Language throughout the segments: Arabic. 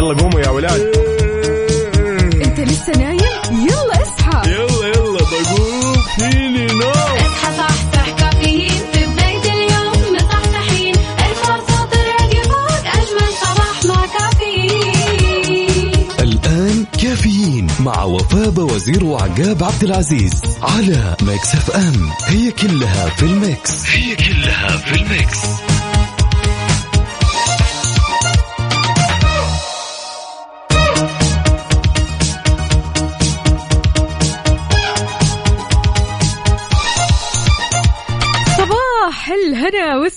يلا قوموا يا ولاد. انت لسه نايم؟ يلا اصحى. يلا يلا بقوم فيني نوم. اصحى صحصح كافيين. في بداية اليوم مصحصحين. الفرصة تراك فوق أجمل صباح مع كافيين. الآن كافيين مع وفاء وزير وعقاب عبد العزيز على Mix FM. هي كلها في ال Mix. هي كلها في ال Mix.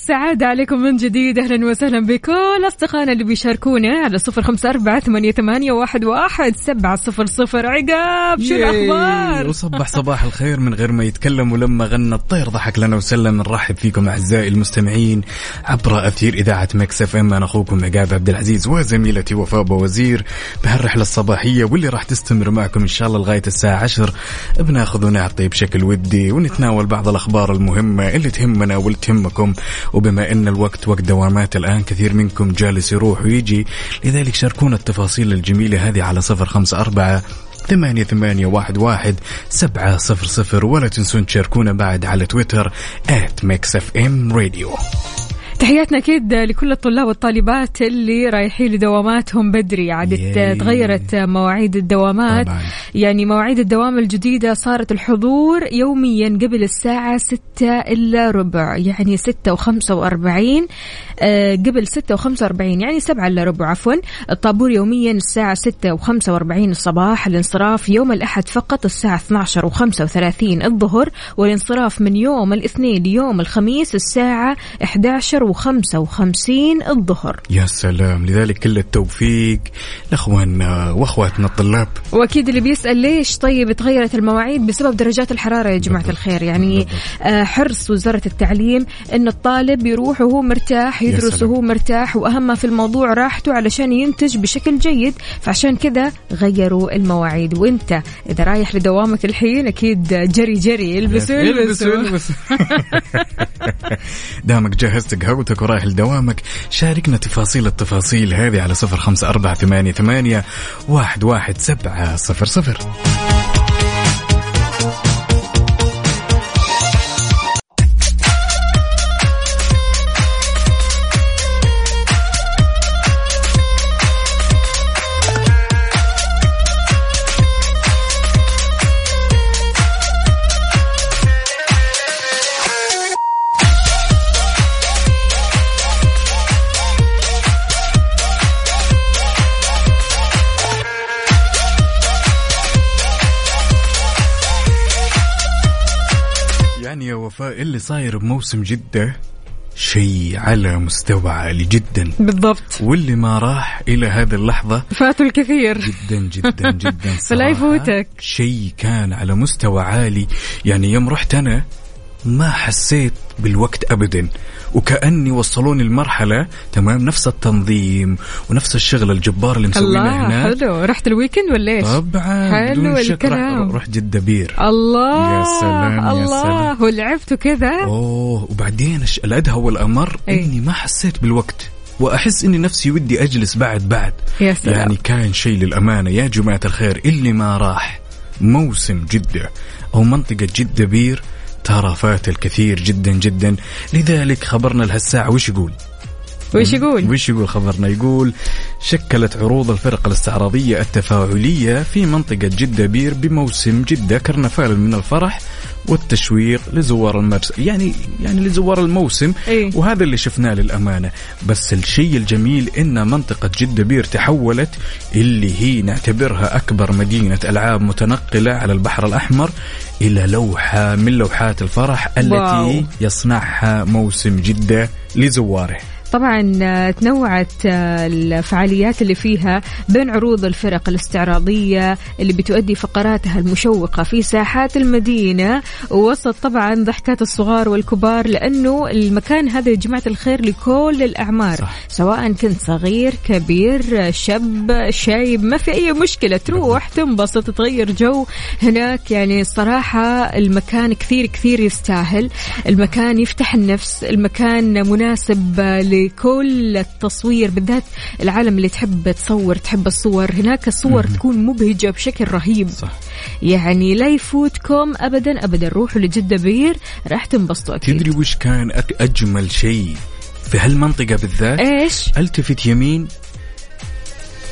الهنا والسعادة عليكم من جديد. أهلا وسهلا بكل أصدقائنا اللي بيشاركونا على صفر خمسة أربعة ثمانية, ثمانية واحد, واحد سبعة صفر صفر. عقاب شو. الأخبار؟ وصبح صباح الخير من غير ما يتكلم ولما غنى الطير ضحك لنا وسلم. نرحب فيكم أعزائي المستمعين عبر أثير إذاعة Mix FM. أنا أخوكم عقاب عبد العزيز وزميلتي وفاء وزير بهالرحلة الصباحية واللي راح تستمر معكم إن شاء الله لغاية الساعة 10 بناخذ ونعطي بشكل ودي ونتناول بعض الأخبار المهمة اللي تهمنا واللي تهمكم وبما إن الوقت وقت دوامات الآن كثير منكم جالس يروح ويجي. لذلك شاركونا التفاصيل الجميلة هذه على صفر خمسة أربعة ثمانية ثمانية واحد واحد سبعة صفر صفر. ولا تنسون تشاركونا بعد على تويتر at راديو تحياتنا أكيد لكل الطلاب والطالبات اللي رايحين لدواماتهم بدري. عاد تغيرت مواعيد الدوامات. طبعا. يعني مواعيد الدوام الجديدة صارت الحضور يوميا قبل الساعة 6 إلا ربع. يعني 6 و45 آه، قبل 6 و45 يعني 7 إلا ربع عفوا. الطابور يوميا الساعة 6 و45 الصباح. الانصراف يوم الأحد فقط الساعة 12 و35 الظهر. والانصراف من يوم الاثنين ليوم الخميس الساعة 11 و 11:55 الظهر. يا سلام. لذلك كل التوفيق لأخواننا وأخواتنا الطلاب. وأكيد اللي بيسأل ليش طيب تغيرت المواعيد بسبب درجات الحرارة يا جماعة الخير؟ يعني آه حرص وزارة التعليم إن الطالب يروح وهو مرتاح يدرس وهو مرتاح وأهم في الموضوع راحته علشان ينتج بشكل جيد. فعشان كذا غيروا المواعيد. وإنت إذا رايح لدوامك الحين أكيد جري جري. البسوا البسوا دامك جهزت قهوة. قهوتك ورايح لدوامك. شاركنا تفاصيل التفاصيل هذه على صفر خمسة أربعة ثمانية, ثمانية واحد, واحد سبعة صفر صفر. وفاء اللي صاير بموسم جدة شيء على مستوى عالي جدا. بالضبط. واللي ما راح إلى هذه اللحظة فاتوا الكثير. جدا جدا جدا فلا يفوتك. شيء كان على مستوى عالي. يعني يوم رحت أنا ما حسيت بالوقت أبدا وكأني وصلوني المرحلة تمام نفس التنظيم ونفس الشغل الجبار اللي مسوينه هناك حلو رحت الويكند ولا إيش؟ طبعا حلو الكلام. رح- رحت جدة بير الله يا سلام، يا الله سلام. ولعبتوا كذا أوه وبعدين الأدهى والأمر إيه. إني ما حسيت بالوقت وأحس إني نفسي ودي أجلس بعد بعد يا سلام. يعني كان شيء للأمانة يا جماعة الخير اللي ما راح موسم جدة أو منطقة جدة بير ترى فات الكثير جدا جدا. لذلك خبرنا لهالساعة وش يقول؟ وش يقول؟ وش يقول خبرنا يقول شكلت عروض الفرق الاستعراضية التفاعلية في منطقة جدة Pier بموسم جدة كرنفال من الفرح والتشويق لزوار المرس يعني يعني لزوار الموسم إيه. وهذا اللي شفناه للأمانة بس الشيء الجميل إن منطقة جدة Pier تحولت اللي هي نعتبرها أكبر مدينة ألعاب متنقلة على البحر الأحمر إلى لوحة من لوحات الفرح التي wow. يصنعها موسم جدة لزواره طبعا آه، تنوعت آه، الفعاليات اللي فيها بين عروض الفرق الاستعراضية اللي بتؤدي فقراتها المشوقة في ساحات المدينة ووسط طبعا ضحكات الصغار والكبار لأنه المكان هذا يا جماعة الخير لكل الأعمار صح. سواء كنت صغير كبير شاب شايب ما في أي مشكلة تروح تنبسط تغير جو هناك يعني الصراحة المكان كثير كثير يستاهل المكان يفتح النفس المكان مناسب بكل التصوير بالذات العالم اللي تحب تصور تحب الصور هناك الصور تكون مبهجة بشكل رهيب. صح. يعني لا يفوتكم ابدا ابدا. روحوا لجدة Pier راح تنبسطوا أكيد. تدري وش كان أجمل شيء في هالمنطقة بالذات؟ إيش؟ ألتفت يمين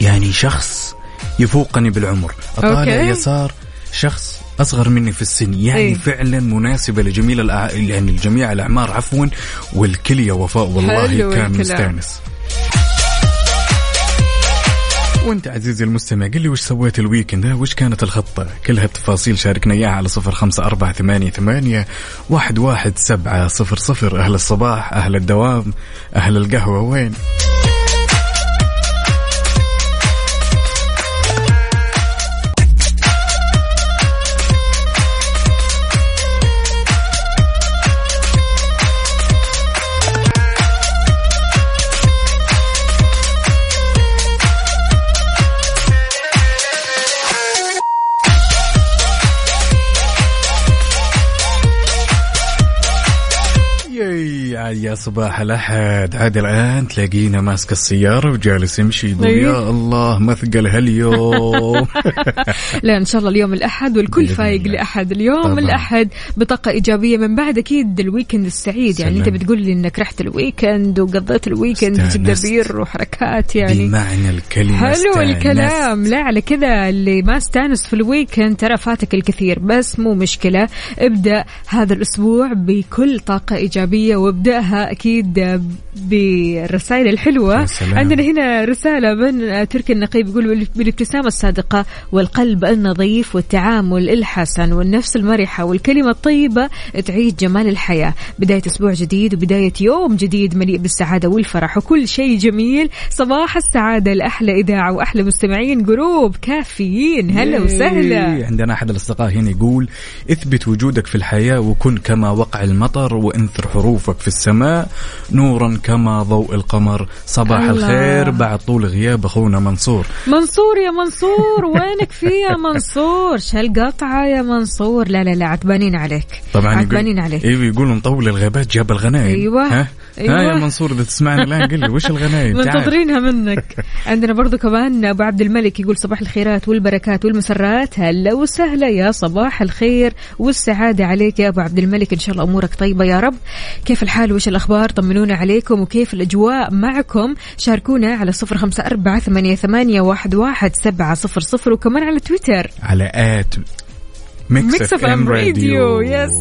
يعني شخص يفوقني بالعمر. أطالع okay. يسار شخص أصغر مني في السن. يعني إيه. فعلا مناسبة لجميع الأع... يعني لجميع الأعمار. عفوا والكل يا وفاء والله كان. مستانس. وأنت عزيزي المستمع قل لي وش سويت ال weekend؟ وش كانت الخطة؟ كل هالتفاصيل شاركنا إياها على صفر خمسة أربعة ثمانية, ثمانية واحد, واحد سبعة صفر صفر. أهل الصباح أهل الدوام أهل القهوة. وين؟ يا صباح الأحد عاد الآن تلاقينا ماسك السيارة وجالس يمشي يقول أيوه. يا الله مثقل هاليوم لا إن شاء الله اليوم الأحد والكل فايق. لأحد اليوم طبعاً. الأحد بطاقة إيجابية من بعد أكيد ال weekend السعيد يعني أنت سلام. بتقول لي إنك رحت ال weekend وقضيت ال weekend جدة استأنست. Pier وحركات يعني بمعنى الكلمة حلو. الكلام لا على كذا اللي ما استأنس في ال weekend ترى فاتك الكثير بس مو مشكلة ابدأ هذا الأسبوع بكل طاقة إيجابية وابدأها أكيد بالرسائل الحلوة. يا سلام. عندنا هنا رسالة من تركي النقيب يقول بالابتسامة الصادقة والقلب النظيف والتعامل الحسن والنفس المرحة والكلمة الطيبة تعيد جمال الحياة. بداية أسبوع جديد وبداية يوم جديد مليء بالسعادة والفرح وكل شيء جميل. صباح السعادة لأحلى إذاعة وأحلى مستمعين جروب كافيين. هلا. وسهلا. عندنا أحد الأصدقاء هنا يقول اثبت وجودك في الحياة وكن كما وقع المطر وانثر حروفك في السماء. نورا كما ضوء القمر. صباح الله. الخير. بعد طول غياب أخونا منصور. منصور يا منصور. وينك في يا منصور؟ شالقطعة يا منصور؟ لا لا لا عتبانين عليك. طبعا عتبانين عليك. أيوه يقولوا مطول الغابات جاب الغنايم. أيوة. ها؟ أيوة. ها يا منصور إذا تسمعنا الآن قل لي وش الغنايم. منتظرينها منك. عندنا برضو كمان أبو عبد الملك يقول صباح الخيرات والبركات والمسرات. هلا وسهلا يا صباح الخير والسعادة عليك يا أبو عبد الملك. إن شاء الله أمورك طيبة يا رب. كيف الحال؟ وش الأخبار؟ طمنونا عليكم وكيف الأجواء معكم. شاركونا على صفر أربعة ثمانية, ثمانية واحد, واحد سبعة صفر صفر وكمان على تويتر. على at Mix FM Radio yes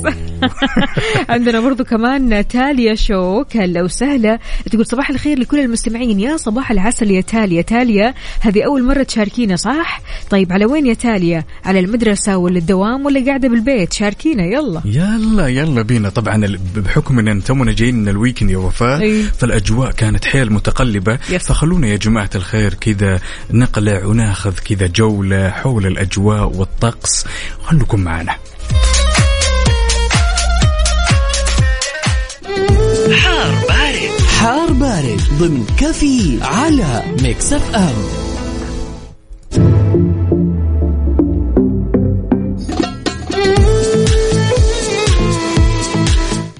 عندنا برضو كمان تاليا show هلا وسهلا. تقول صباح الخير لكل المستمعين. يا صباح العسل يا تاليا. تاليا هذه أول مرة تشاركينا صح؟ طيب على وين يا تاليا؟ على المدرسة ولا الدوام ولا قاعدة بالبيت؟ شاركينا يلا. يلا يلا بينا. طبعا بحكم إن تونا جايين من ال weekend يا وفاء. فالأجواء كانت حيل متقلبة. yes. فخلونا يا جماعة الخير كذا نقلع وناخذ كذا جولة حول الأجواء والطقس. خلوكم معنا. حار بارد. حار بارد ضمن كافيين على Mix FM.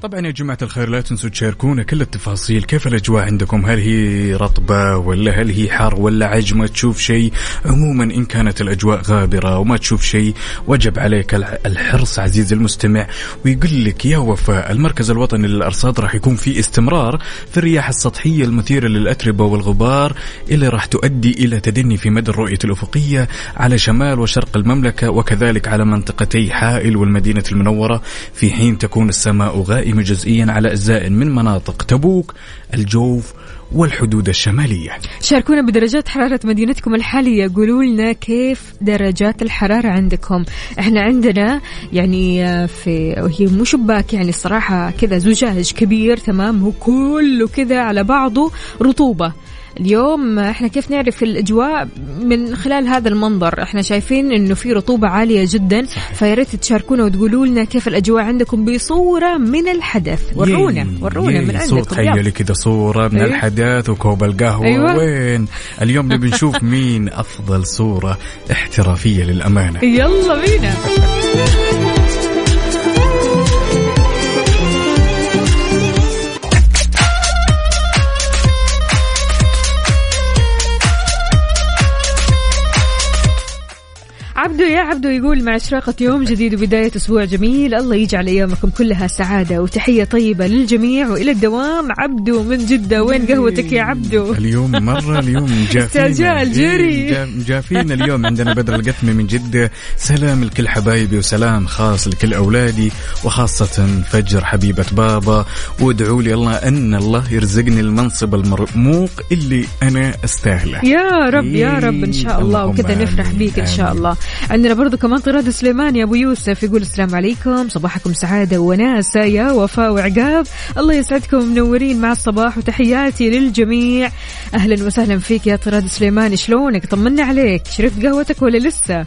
طبعا يا جماعة الخير لا تنسوا تشاركونا كل التفاصيل. كيف الأجواء عندكم؟ هل هي رطبة ولا هل هي حر ولا عجمة تشوف شيء. عموما إن كانت الأجواء غابرة وما تشوف شيء وجب عليك الحرص عزيزي المستمع. ويقول لك يا وفاء المركز الوطني للأرصاد راح يكون في استمرار في الرياح السطحية المثيرة للأتربة والغبار. اللي راح تؤدي إلى تدني في مدى الرؤية الأفقية على شمال وشرق المملكة وكذلك على منطقتي حائل والمدينة المنورة. في حين تكون السماء غائمة جزئيا على أجزاء من مناطق تبوك الجوف والحدود الشمالية. شاركونا بدرجات حرارة مدينتكم الحالية. قولوا لنا كيف درجات الحرارة عندكم؟ إحنا عندنا يعني آه، في هي مو شباك يعني الصراحة كذا زجاج كبير تمام؟ هو كله كذا على بعضه رطوبة. اليوم إحنا كيف نعرف الأجواء من خلال هذا المنظر؟ إحنا شايفين إنه في رطوبة عالية جدا فيا ريت تشاركونا وتقولوا لنا كيف الأجواء عندكم بصورة من الحدث. ورونا ورونا ياي، من عندكم تخيلي يلا. كذا صورة من أيوة. الحدث وكوب القهوة. أيوة. وين؟ اليوم نبي نشوف مين أفضل صورة احترافية للأمانة. يلا بينا. يا عبدو يقول مع إشراقة يوم جديد وبداية أسبوع جميل الله يجعل أيامكم كلها سعادة وتحية طيبة للجميع وإلى الدوام. عبدو من جدة وين قهوتك يا عبدو؟ اليوم مرة اليوم جافينا. جري. إيه، جافينا اليوم عندنا بدر القثمي من جدة. سلام لكل حبايبي وسلام خاص لكل أولادي وخاصة فجر حبيبة بابا. وادعوا لي الله أن الله يرزقني المنصب المرموق اللي أنا أستاهله. يا رب يا رب إن شاء الله. اللهم وكذا نفرح بيك إن شاء. الله. عندنا برضو كمان طراد سليمان يا أبو يوسف يقول السلام عليكم. صباحكم سعادة وناسه يا وفاء وعقاب. الله يسعدكم منورين مع الصباح وتحياتي للجميع. أهلا وسهلا فيك يا طراد سليمان. شلونك؟ طمنا عليك. شربت قهوتك ولا لسه؟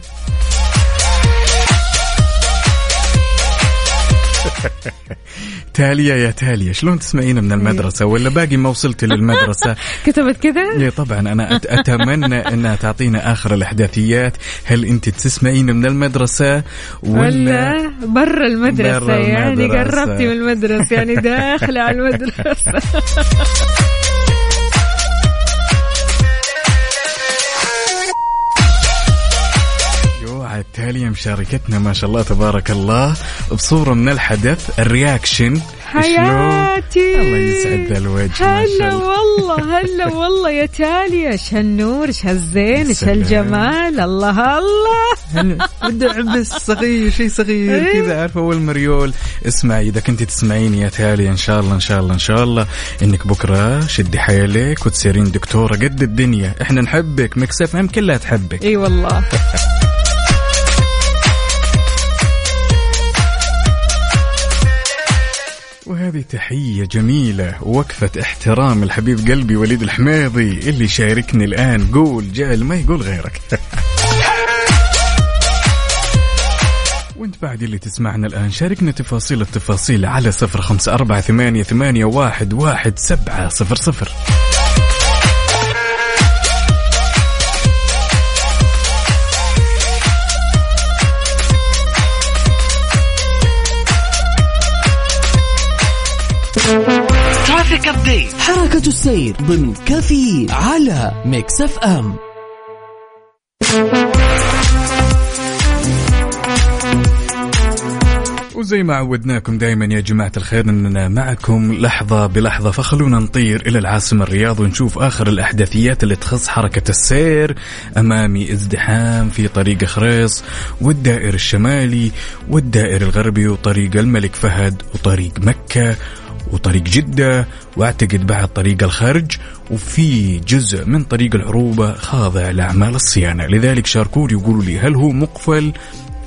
تالية يا تالية. شلون تسمعينا من المدرسة؟ ولا باقي ما وصلت للمدرسة؟ كتبت كذا؟ إيه طبعا. أنا أت- أتمنى انها تعطينا آخر الأحداثيات. هل أنت تسمعين من المدرسة؟ ولا ولا برا المدرسة؟ برا يعني المدرسة. قربتي من المدرسة يعني داخلة على المدرسة. التالية مشاركتنا ما شاء الله تبارك الله بصورة من الحدث الرياكشن. حياتي؟ الله يسعد الوجه هلا الله. والله هلا والله يا تاليا إيش هالنور إيش هالزين إيش. هالجمال الله الله! بده عبس صغير شيء صغير إيه. كذا عارفه أول مريول. اسمعي إذا كنت تسمعيني يا تالي إن شاء الله إن شاء الله إن شاء الله. إنك بكرة شدي حيلك وتصيرين دكتورة قد الدنيا. إحنا نحبك مكسف إم كلها تحبك. إي والله. وهذه تحية جميلة ووقفة احترام الحبيب قلبي وليد الحميضي اللي شاركني الآن. قول جعل ما يقول غيرك. وانت بعد اللي تسمعنا الآن شاركنا تفاصيل التفاصيل على صفر خمسة أربعة ثمانية, ثمانية واحد, واحد سبعة صفر صفر. update حركة السير ضمن كافيين على Mix FM. وزي ما عودناكم دائما يا جماعة الخير إننا معكم لحظة بلحظة فخلونا نطير إلى العاصمة الرياض ونشوف آخر الأحداثيات اللي تخص حركة السير أمامي ازدحام في طريق خريص والدائر الشمالي والدائر الغربي وطريق الملك فهد وطريق مكة وطريق جدة وأعتقد بعد طريق الخرج وفي جزء من طريق العروبة خاضع لأعمال الصيانة. لذلك شاركوني وقولوا لي هل هو مقفل؟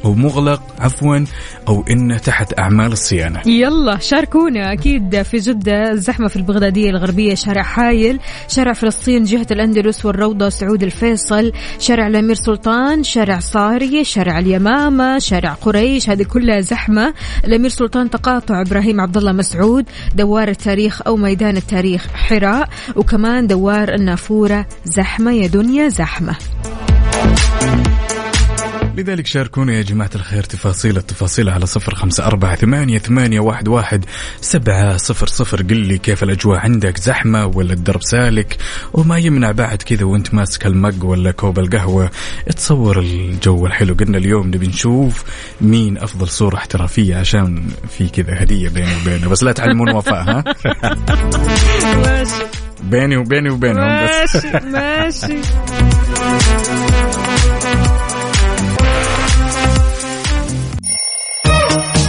أو مغلق عفوا أو إنه تحت أعمال الصيانة. يلا شاركونا أكيد في جدة الزحمة في البغدادية الغربية شارع حايل شارع فلسطين جهة الأندلس والروضة سعود الفيصل شارع الأمير سلطان شارع صاري شارع اليمامة شارع قريش هذه كلها زحمة. الأمير سلطان تقاطع إبراهيم عبد الله مسعود دوار التاريخ أو ميدان التاريخ حراء وكمان دوار النافورة زحمة يا دنيا زحمة. لذلك شاركونا يا جماعة الخير تفاصيل التفاصيل على صفر خمسة أربعة ثمانية, ثمانية واحد, واحد سبعة صفر صفر. قل لي كيف الأجواء؟ عندك زحمة ولا الدرب سالك؟ وما يمنع بعد كذا وانت ماسك المج ولا كوب القهوة؟ تصور الجو الحلو. قلنا اليوم نبي نشوف مين أفضل صورة احترافية عشان في كذا هدية بيني وبينه. بس لا تعلمون وفاء ها؟ بيني وبيني وبينهم بس. ماشي ماشي.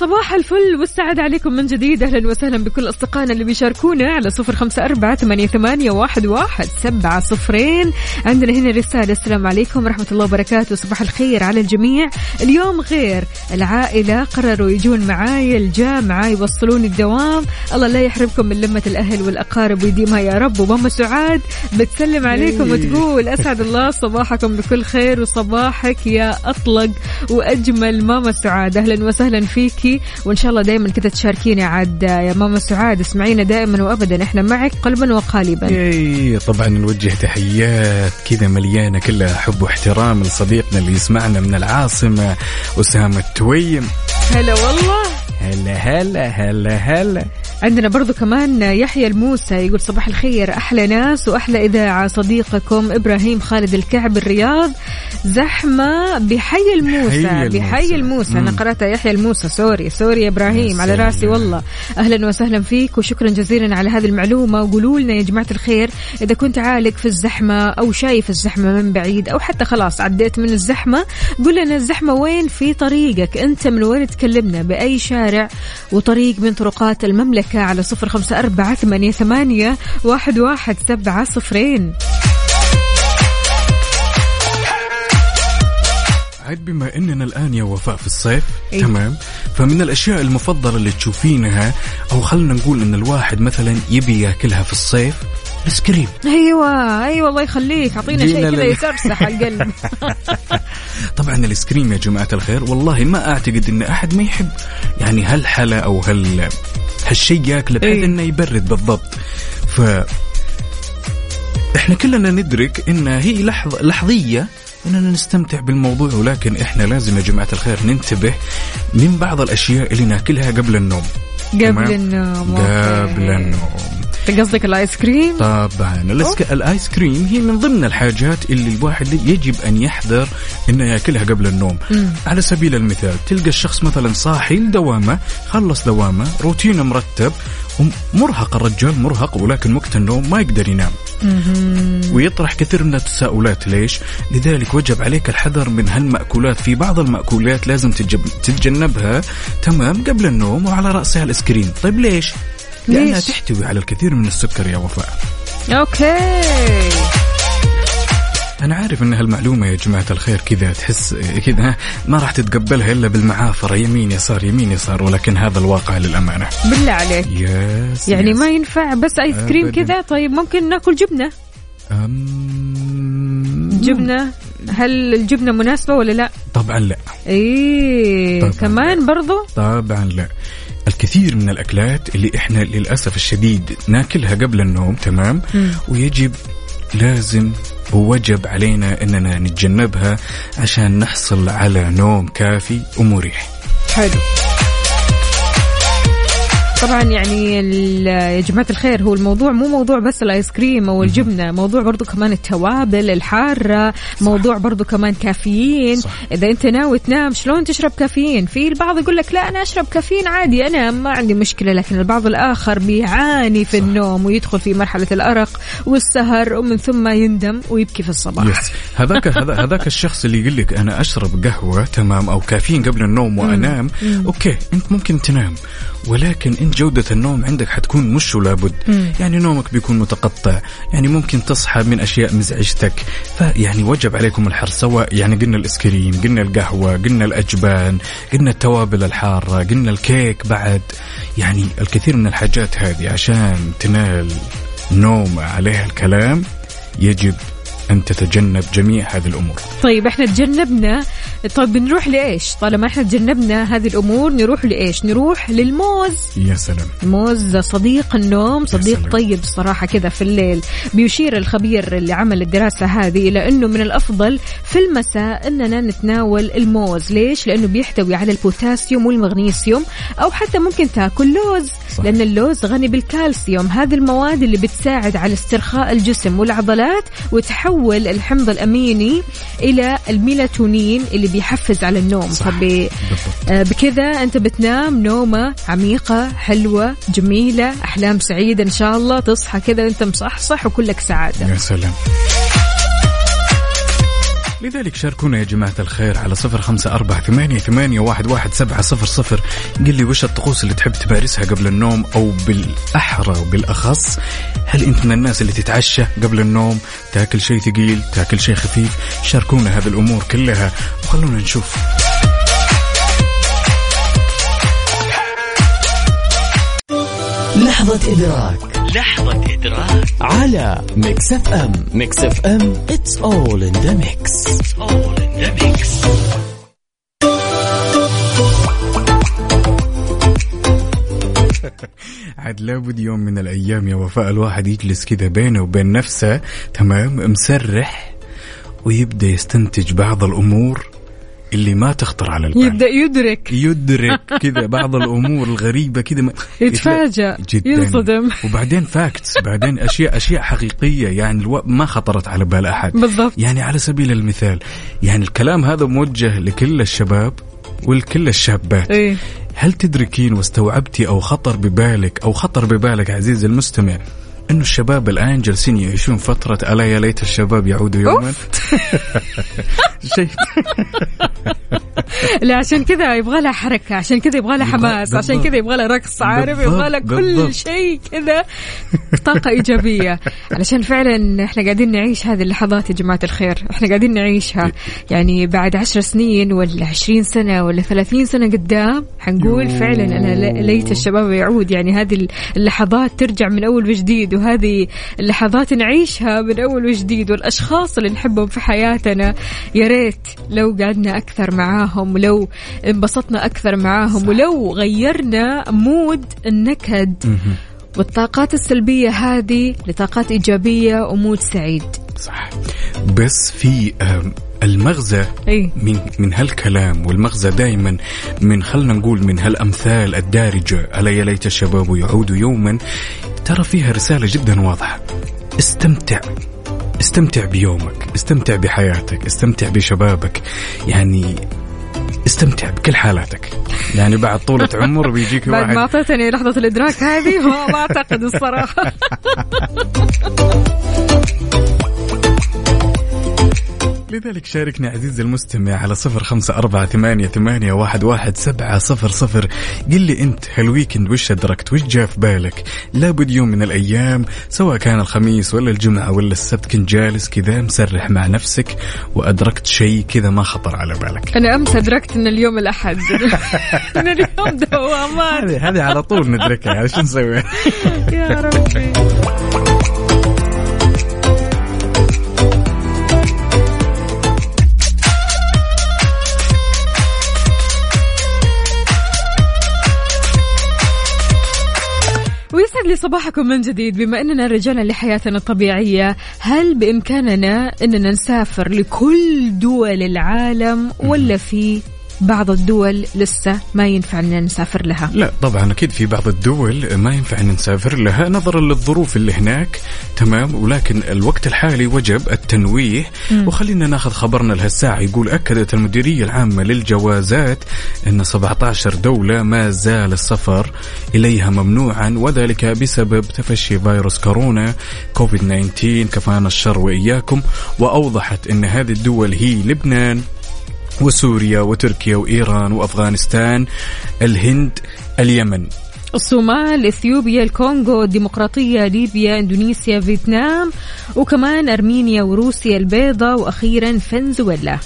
صباح الفل والسعادة عليكم من جديد. أهلا وسهلا بكل أصدقائنا اللي بيشاركونا على صفر خمسة أربعة ثمانية, ثمانية واحد, واحد سبعة صفرين. عندنا هنا رسالة السلام عليكم ورحمة الله وبركاته. صباح الخير على الجميع. اليوم غير العائلة قرروا يجون معاي الجامعة يوصلوني الدوام. الله لا يحرمكم من لمة الأهل والأقارب ويديمها يا رب. وماما سعاد بتسلم عليكم وتقول أسعد الله صباحكم بكل خير وصباحك يا أطلق وأجمل. ماما سعاد أهلا وسهلا فيكي. وإن شاء الله دائما كذا تشاركينا عاد يا ماما سعاد. اسمعينا دائما وأبدا إحنا معك قلبا وقالبا. اي طبعا نوجه تحيات كذا مليانة كلها حب واحترام لصديقنا اللي يسمعنا من العاصمة أسامة التويم. هلا والله. هلا هلا هلا هلا. عندنا برضو كمان يحيى الموسى يقول صباح الخير أحلى ناس وأحلى إذاعة. صديقكم إبراهيم خالد الكعب الرياض. زحمة بحي الموسى حي الموسى. بحي الموسى. أنا. قرأتها يحيى الموسى. sorry sorry إبراهيم على رأسي. والله. أهلا وسهلا فيك وشكرا جزيلا على هذه المعلومة. وقولوا لنا يا جماعة الخير إذا كنت عالق في الزحمة أو شايف الزحمة من بعيد أو حتى خلاص عديت من الزحمة قول لنا الزحمة وين في طريقك؟ أنت من وين تكلمنا؟ بأي شارع؟ وطريق من طرقات المملكة على صفر خمسة أربعة ثمانية, ثمانية واحد, واحد سبعة صفرين. عاد بما إننا الآن يا وفاء في الصيف. إيه. تمام؟ فمن الأشياء المفضلة اللي تشوفينها أو خلينا نقول إن الواحد مثلا يبي ياكلها في الصيف الايس كريم أيوة أيوة الله يخليك. أعطينا جينا شيء كذا يسرسح القلب. طبعا الايس كريم يا جماعة الخير والله ما أعتقد إن أحد ما يحب يعني هالحلا أو هال هالشيء ياكله بحيث إيه. إنه يبرد بالضبط. ف إحنا كلنا ندرك إن هي لحظه لحظية إننا نستمتع بالموضوع ولكن إحنا لازم يا جماعة الخير ننتبه من بعض الأشياء اللي ناكلها قبل النوم قبل؟ النوم قبل. النوم قصدك الآيس كريم طبعا الاسك... الايس كريم هي من ضمن الحاجات اللي الواحد يجب أن يحذر إنه يأكلها قبل النوم. مم. على سبيل المثال تلقى الشخص مثلا صاحي لدوامة خلص دوامة روتينه مرتب مرهق الرجال مرهق ولكن وقت النوم ما يقدر ينام. ويطرح كثير من التساؤلات ليش؟ لذلك وجب عليك الحذر من هالمأكولات. في بعض المأكولات لازم. تتجنبها تمام قبل النوم وعلى رأسها الاسكريم طيب ليش؟ لأنها ليش؟ تحتوي على الكثير من السكر يا وفاء. أوكي. أنا عارف إن هالمعلومة يا جماعة الخير كذا تحس كذا ما راح تتقبلها إلا بالمعافرة يمين يسار يمين يسار ولكن هذا الواقع للأمانة. بالله عليك. yes يعني yes. ما ينفع بس ايس كريم. كذا؟ طيب ممكن ناكل جبنة؟ أم... جبنة؟ هل الجبنة مناسبة ولا لا؟ طبعا لا. إيه طبعاً كمان برضو؟ طبعا لا. الكثير من الأكلات اللي إحنا للأسف الشديد ناكلها قبل النوم تمام؟ مم. ويجب لازم ووجب علينا أننا نتجنبها عشان نحصل على نوم كافي ومريح. حلو. طبعا يعني يا جماعة الخير هو الموضوع مو موضوع بس الآيس كريم أو الجبنة موضوع برضو كمان التوابل الحارة موضوع برضو كمان كافيين. صح. إذا أنت ناوي تنام شلون تشرب كافيين؟ في البعض يقول لك لا أنا أشرب كافيين عادي أنا ما عندي مشكلة. لكن البعض الآخر بيعاني في النوم ويدخل في مرحلة الأرق والسهر ومن ثم يندم ويبكي في الصباح. yes. هذاك هذا هذاك الشخص اللي يقول لك أنا أشرب قهوة تمام أو كافيين قبل النوم وأنام. okay أنت ممكن تنام ولكن أنت جودة النوم عندك حتكون مش ولابد يعني نومك بيكون متقطع. يعني ممكن تصحى من أشياء مزعجتك. فيعني وجب عليكم الحرص. سواء يعني قلنا الإسكريم قلنا القهوة قلنا الأجبان قلنا التوابل الحارة قلنا الكيك بعد. يعني الكثير من الحاجات هذه عشان تنال نوم عليها الكلام يجب أن تتجنب جميع هذه الأمور. طيب إحنا تجنبنا طيب بنروح لإيش؟ طالما إحنا تجنبنا هذه الأمور نروح لإيش؟ نروح للموز. يا سلام. موز صديق النوم صديق. طيب الصراحة كذا في الليل. بيشير الخبير اللي عمل الدراسة هذه إلى أنه من الأفضل في المساء أننا نتناول الموز. ليش؟ لأنه بيحتوي على البوتاسيوم والمغنيسيوم أو حتى ممكن تاكل لوز. صح. لأن اللوز غني بالكالسيوم. هذه المواد اللي بتساعد على استرخاء الجسم والعضلات وتحول الحمض الأميني إلى الميلاتونين اللي بيحفز على النوم. صح. فبي بالضبط. آه، بكذا أنت بتنام نومة عميقة حلوة جميلة أحلام سعيدة إن شاء الله تصحى كذا وانت مصحصح وكلك سعادة. يا سلام. لذلك شاركونا يا جماعة الخير على صفر خمسة أربعة ثمانية, ثمانية واحد, واحد سبعة صفر صفر. قل لي وش الطقوس اللي تحب تمارسها قبل النوم أو بالأحرى وبالأخص هل أنت من الناس اللي تتعشى قبل النوم؟ تاكل شيء ثقيل تاكل شيء خفيف؟ شاركونا هذه الأمور كلها. وخلونا نشوف. لحظة إدراك. لحظة إدراك. على Mix FM Mix FM it's all in the mix. It's all in the mix. عاد لابد يوم من الأيام يا وفاء الواحد يجلس كذا بينه وبين نفسه تمام مسرح ويبدأ يستنتج بعض الأمور. اللي ما تخطر على البال. يبدأ يدرك. يدرك كذا بعض الأمور الغريبة كذا. يتفاجأ، جدا. ينصدم. وبعدين فاكتس بعدين اشياء أشياء حقيقية. يعني ألو... ما خطرت على بال أحد. بالضبط. يعني على سبيل المثال يعني الكلام هذا موجه لكل الشباب ولكل الشابات. إيه. هل تدركين واستوعبتي أو خطر ببالك أو خطر ببالك عزيزي المستمع أنه الشباب الآن جالسين يعيشون فترة ألا يا ليت الشباب يعودوا يوما. شيء. لا عشان كذا يبغى لها حركة عشان كذا يبغى لها حماس عشان. كذا يبغى لها رقص عارف يبغى لها. كل شيء كذا. طاقة إيجابية. علشان فعلا إحنا قاعدين نعيش هذه اللحظات يا جماعة الخير. إحنا قاعدين نعيشها. يعني بعد عشر سنين ولا عشرين سنة ولا ثلاثين سنة قدام حنقول. فعلا أنا ليت الشباب يعود. يعني هذه اللحظات ترجع من أول وجديد وهذه اللحظات نعيشها من أول وجديد. والأشخاص اللي نحبهم في حياتنا يا ريت لو قعدنا أكثر معاهم. ولو انبسطنا أكثر معاهم ولو غيرنا mood النكد. والطاقات السلبية هذه لطاقات إيجابية و mood سعيد. صح. بس في المغزى إي. من من هالكلام والمغزى دائما من خلنا نقول من هالأمثال الدارجة. ألا يا ليت الشباب يعودوا يوما. ترى فيها رسالة جدا واضحة. استمتع. استمتع بيومك. استمتع بحياتك. استمتع بشبابك. يعني استمتع بكل حالاتك. يعني بعد طولة عمر بيجيك بعد ما واحد أعطيتني لحظة الإدراك هذه ما ما أعتقد الصراحة. لذلك شاركنا عزيزي المستمع على صفر خمسة أربعة ثمانية, ثمانية واحد, واحد سبعة صفر صفر. قل لي أنت هالويكند وش أدركت؟ وش جاء في بالك؟ لابد يوم من الأيام سواء كان الخميس ولا الجمعة ولا السبت كنت جالس كذا مسرح مع نفسك وأدركت شيء كذا ما خطر على بالك. أنا أمس أدركت إن اليوم الأحد. إن اليوم دوامات. هذه هذه على طول ندركها شو نسوي؟ يا ربي. ويسعد لي صباحكم من جديد. بما إننا رجعنا لحياتنا الطبيعية هل بإمكاننا إننا نسافر لكل دول العالم ولا في بعض الدول لسه ما ينفع اننا نسافر لها. لا طبعا أكيد في بعض الدول ما ينفع أن نسافر لها نظرا للظروف اللي هناك. تمام ولكن الوقت الحالي وجب التنويه. وخلينا ناخذ خبرنا لهالساعة. يقول أكدت المديرية العامة للجوازات أن 17 دولة ما زال السفر إليها ممنوعا وذلك بسبب تفشي فيروس كورونا كوفيد 19 كفانا الشر وإياكم. وأوضحت أن هذه الدول هي لبنان. وسوريا وتركيا وإيران وأفغانستان الهند اليمن. الصومال إثيوبيا الكونغو الديمقراطية ليبيا إندونيسيا فيتنام وكمان أرمينيا وروسيا البيضاء وأخيرا فنزويلا.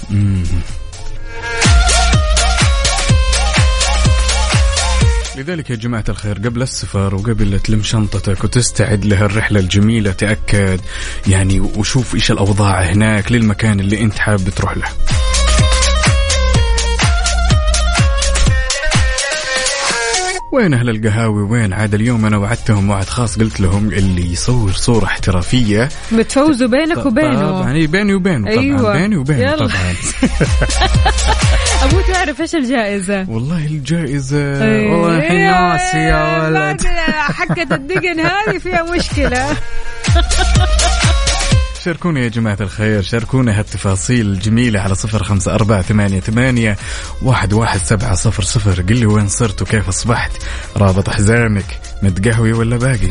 لذلك يا جماعة الخير قبل السفر وقبل تلم شنطتك وتستعد لها الرحلة الجميلة تأكد يعني وشوف إيش الأوضاع هناك للمكان اللي أنت حابب تروح له. وين أهل القهاوي؟ وين؟ عاد اليوم أنا وعدتهم وعد خاص قلت لهم اللي يصور صورة احترافية. بتفوزوا بينك وبينه. طبعا بيني وبينه طبعا أيوة. بيني وبينه يلا. طبعا. ابو تعرف إيش الجائزة؟ والله الجائزة إيه. والله الحين ناسي يا ولد. حقة الدقن هذه فيها مشكلة. شاركونا يا جماعة الخير شاركونا هالتفاصيل الجميلة على صفر خمسة أربعة ثمانية, ثمانية واحد, واحد سبعة صفر صفر. قل لي وين صرت وكيف أصبحت؟ رابط حزامك متقهوي ولا باقي؟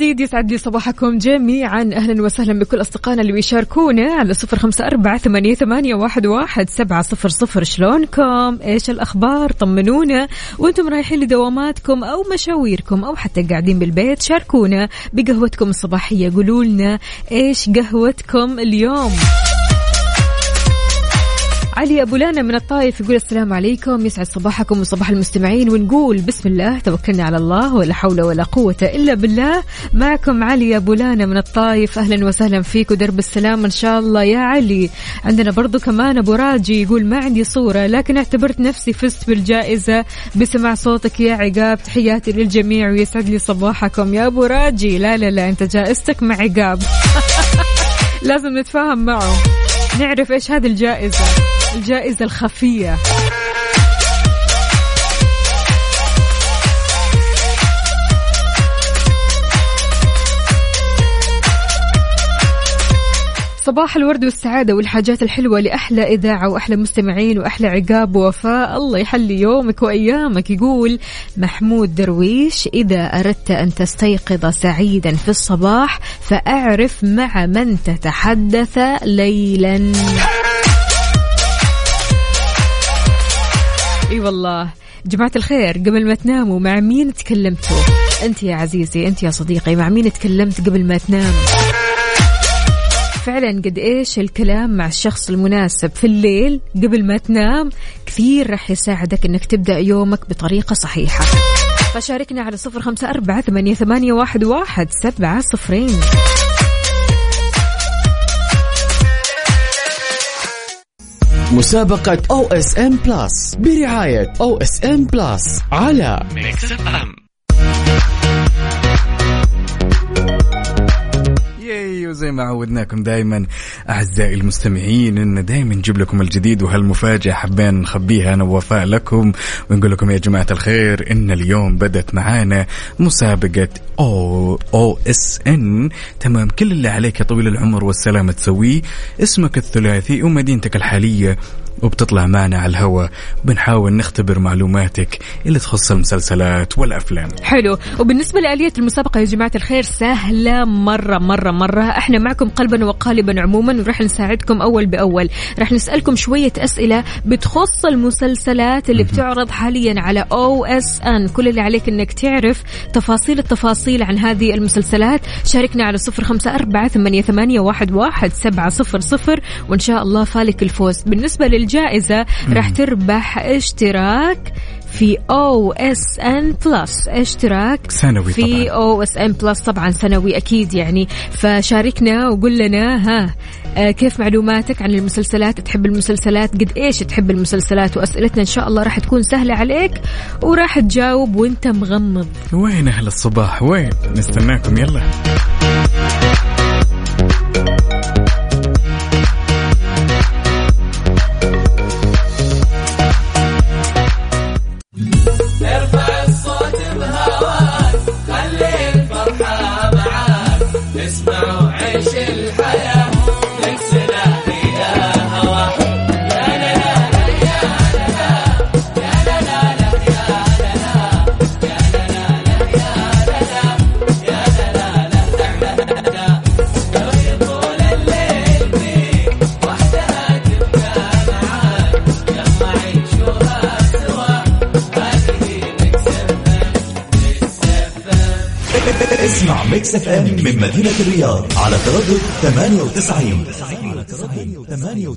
جديد يسعد لي صباحكم جميعا. أهلا وسهلا بكل أصدقائنا اللي بيشاركونا على صفر خمسة أربعة ثمانية, ثمانية واحد, واحد سبعة صفر صفر. شلونكم؟ إيش الأخبار؟ طمنونا. وأنتم رايحين لدواماتكم أو مشاويركم أو حتى قاعدين بالبيت شاركونا بقهوتكم الصباحية. قولوا لنا إيش قهوتكم اليوم؟ علي أبو لانا من الطايف يقول السلام عليكم يسعد صباحكم وصباح المستمعين ونقول بسم الله توكلنا على الله ولا حول ولا قوة إلا بالله. معكم علي أبو لانا من الطايف أهلا وسهلا فيك ودرب السلام إن شاء الله. يا علي عندنا برضو كمان أبو راجي يقول ما عندي صورة لكن اعتبرت نفسي فزت بالجائزة بسمع صوتك يا عقاب. تحياتي للجميع ويسعد لي صباحكم. يا أبو راجي لا لا لا أنت جائزتك مع عقاب. لازم نتفاهم معه. نعرف إيش هذه الجائزة. الجائزة الخفية. صباح الورد والسعادة والحاجات الحلوة لأحلى إذاعة وأحلى مستمعين وأحلى عقاب ووفاء. الله يحلي يومك وأيامك. يقول محمود درويش إذا أردت أن تستيقظ سعيدا في الصباح فأعرف مع من تتحدث ليلا. إي والله جماعة الخير قبل ما تناموا مع مين تكلمتوا؟ أنت يا عزيزي أنت يا صديقي مع مين تكلمت قبل ما تنام؟ فعلا قد إيش الكلام مع الشخص المناسب في الليل قبل ما تنام كثير راح يساعدك إنك تبدأ يومك بطريقة صحيحة فشاركنا على صفر خمسة أربعة ثمانية, ثمانية واحد, واحد سبعة صفرين مسابقة أو اس ام بلس برعاية أو اس ام بلس على ياي وزي ما عودناكم دائما أعزائي المستمعين إن دائما نجيب لكم الجديد وهالمفاجاه حبينا نخبيها أنا ووفاء لكم ونقول لكم يا جماعة الخير إن اليوم بدت معانا مسابقة أو أو إس إن. تمام كل اللي عليك يا طويل العمر والسلامة تسويه اسمك الثلاثي ومدينتك الحالية. وبتطلع معنا على الهواء بنحاول نختبر معلوماتك اللي تخص المسلسلات والأفلام. حلو. وبالنسبة لآلية المسابقة يا جماعة الخير سهلة مرة مرة مرة. إحنا معكم قلبا وقالبا عموما وراح نساعدكم أول بأول. راح نسألكم شوية أسئلة بتخص المسلسلات اللي بتعرض حاليا على أو إس إن. كل اللي عليك إنك تعرف تفاصيل التفاصيل عن هذه المسلسلات. شاركنا على صفر خمسة أربعة ثمانية, ثمانية واحد, واحد سبعة صفر صفر وإن شاء الله فالك الفوز. بالنسبة للجائزة راح تربح اشتراك في OSN Plus اشتراك سنوي في طبعاً. OSN Plus طبعا سنوي أكيد يعني. فشاركنا وقول لنا ها آه، كيف معلوماتك عن المسلسلات؟ تحب المسلسلات؟ قد إيش تحب المسلسلات؟ وأسئلتنا إن شاء الله راح تكون سهلة عليك وراح تجاوب وأنت مغمض. وين أهل الصباح؟ وين؟ نستناكم يلا. ام من مدينة الرياض على تردد 98 98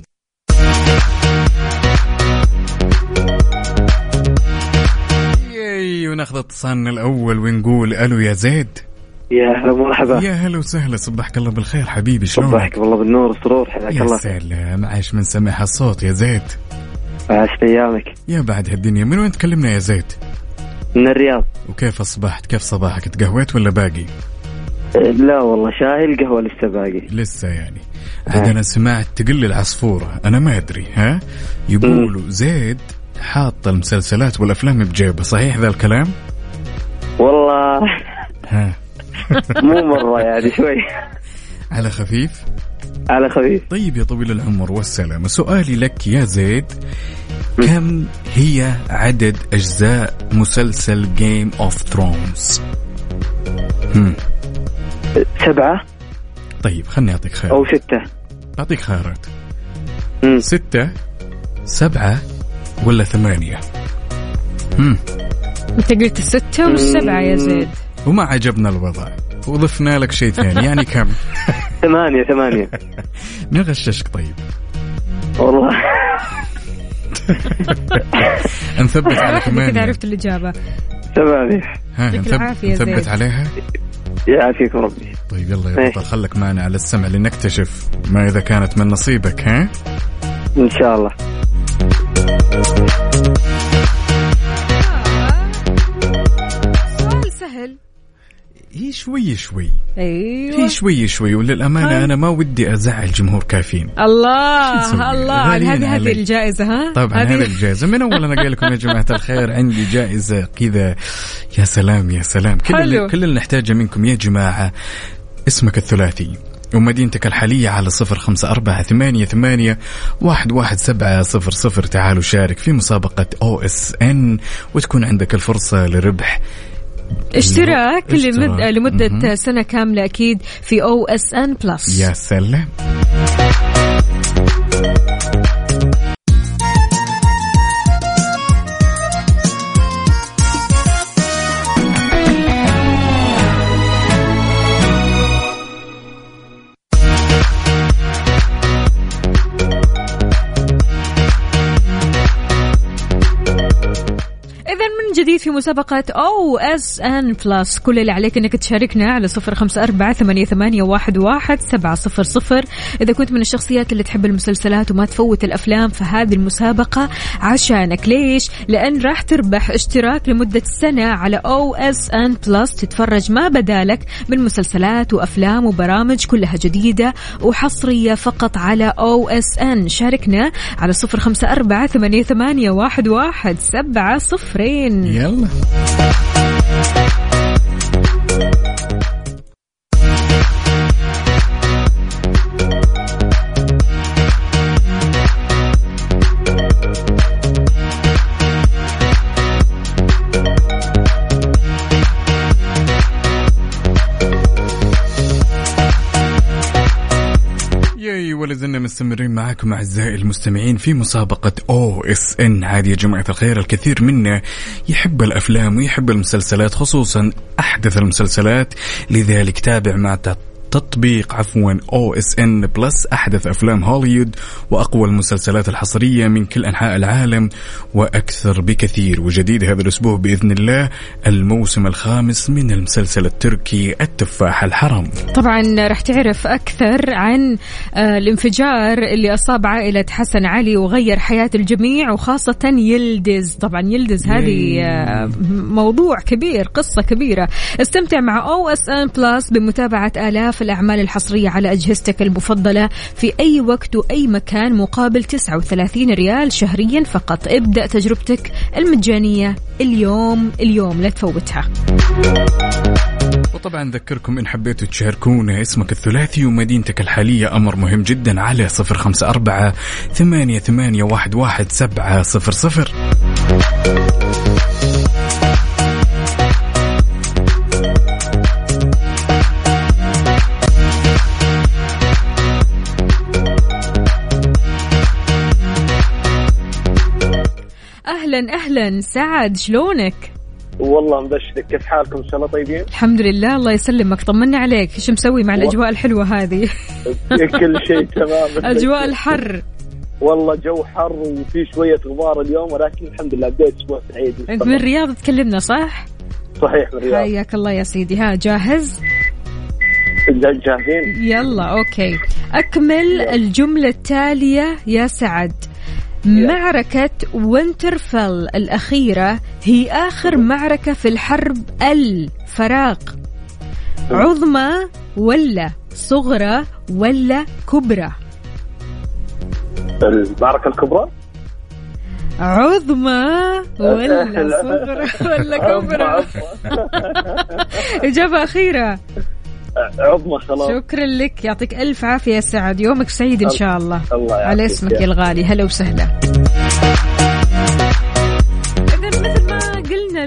ياي وناخذ اتصالنا الأول ونقول ألو يا زيد. يا هلا مرحبا يا هلا وسهلا صبحك الله بالخير حبيبي شلونك؟ صباحك والله بالنور والسرور حياك يا الله. سلام عايش من سمع الصوت يا زيد. عشت أيامك. يا بعد هالدنيا من وين تكلمنا يا زيد؟ من الرياض. وكيف أصبحت؟ كيف صباحك؟ تقهويت ولا باقي؟ لا والله شاهي القهوة لسه باقي. لسه يعني. عاد أنا سمعت تقل العصفوره أنا ما أدري ها؟ يقولوا زيد حاط المسلسلات والأفلام بجيبه صحيح ذا الكلام؟ والله. ها. مو مرة يعني شوي. على خفيف؟ على خفيف. طيب يا طويل العمر والسلامة. سؤالي لك يا زيد كم هي عدد أجزاء مسلسل Game of Thrones سبعة. طيب خلني أعطيك خيار. أو ستة. أعطيك خيارات. مم. ستة سبعة ولا ثمانية؟ مم. أنت قلت الستة والسبعة يا زيد. وما عجبنا الوضع. وضفنا لك شيء ثاني. يعني كم؟ ثمانية ثمانية. نغششك طيب؟ والله. نثبت على كذا ثمانية عرفت الإجابة. ثمانية ها يعطيك نثبت, العافية يا نثبت زيد. عليها؟ يعافيكم ربي. طيب يلا يا إيه. بطل خلك معنا على السمع لنكتشف ما إذا كانت من نصيبك ها؟ إن شاء الله. هي شوي شوي. أيوه. هي شوي شوي. وللأمانة أنا ما ودي أزعل جمهور كافيين. الله؟ الله. هذه هذه علي. الجائزة ها؟ طبعا هذه- الجائزة. من أول أنا قايل لكم يا جماعة الخير عندي جائزة كذا. يا سلام يا سلام. كل. اللي, كل اللي نحتاجه منكم يا جماعة اسمك الثلاثي. ومدينتك الحالية على صفر خمسة أربعة ثمانية ثمانية واحد واحد سبعة صفر صفر. تعالوا شارك في مسابقة أو إس إن وتكون عندك الفرصة لربح اشتراك اشتراك. لمد... لمدة. سنة كاملة أكيد في OSN Plus يا سلام في مسابقة OSN Plus كل اللي عليك إنك تشاركنا على صفر خمسة أربعة ثمانية, ثمانية واحد, واحد سبعة صفر صفر. إذا كنت من الشخصيات اللي تحب المسلسلات وما تفوت الأفلام فهذه المسابقة عشانك. ليش؟ لأن راح تربح اشتراك لمدة سنة على OSN Plus تتفرج ما بدالك من مسلسلات وأفلام وبرامج كلها جديدة وحصرية فقط على OSN شاركنا على صفر خمسة أربعة ثمانية, ثمانية واحد, واحد سبعة صفرين. يلا. ياي ولا زلنا مستمرين معكم أعزائي المستمعين في مسابقة OSN. هذه يا جماعة الخير الكثير منا يحب الأفلام ويحب المسلسلات خصوصا أحدث المسلسلات لذلك تابع مع تطبيق عفوا OSN Plus أحدث أفلام هوليوود وأقوى المسلسلات الحصرية من كل أنحاء العالم وأكثر بكثير. وجديد هذا الأسبوع بإذن الله الموسم الخامس من المسلسل التركي التفاح الحرام. طبعا راح تعرف أكثر عن آه، الانفجار اللي أصاب عائلة حسن علي وغير حياة الجميع وخاصة يلدز. طبعا يلدز هذه آه، موضوع كبير قصة كبيرة. استمتع مع OSN Plus بمتابعة آلاف الأعمال الحصرية على أجهزتك المفضلة في أي وقت وأي مكان مقابل 39 ريال شهريا فقط. ابدأ تجربتك المجانية اليوم اليوم لا تفوتها. وطبعا ذكركم إن حبيتوا تشاركونا اسمك الثلاثي ومدينتك الحالية. أمر مهم جدا على صفر خمسة أربعة ثمانية, ثمانية واحد, واحد سبعة صفر صفر. أهلا أهلا. سعد شلونك؟ والله مبشرك. كيف حالكم؟ إن شاء الله طيبين؟ الحمد لله الله يسلمك. طمنا عليك. إيش مسوي مع الأجواء الحلوة هذه؟ كل شيء تمام. أجواء الحر. والله جو حر وفي شوية غبار اليوم ولكن الحمد لله بديت أسبوع سعيد. أنت من. الرياض تكلمنا صح؟ صحيح من الرياض. حياك الله يا سيدي. ها جاهز؟ جا- جاهزين؟ يلا okay. أكمل الجملة التالية يا سعد. معركة وينترفيل الأخيرة هي آخر معركة في الحرب الفراق. عظمى ولا صغرى ولا كبرى؟ المعركة الكبرى؟ عظمى ولا صغرى ولا كبرى؟ إجابة أخيرة. عظمى خلاص. شكرا لك. يعطيك ألف عافية يا سعد. يومك سعيد إن شاء الله. الله على اسمك يا يا الغالي. هلا وسهلا.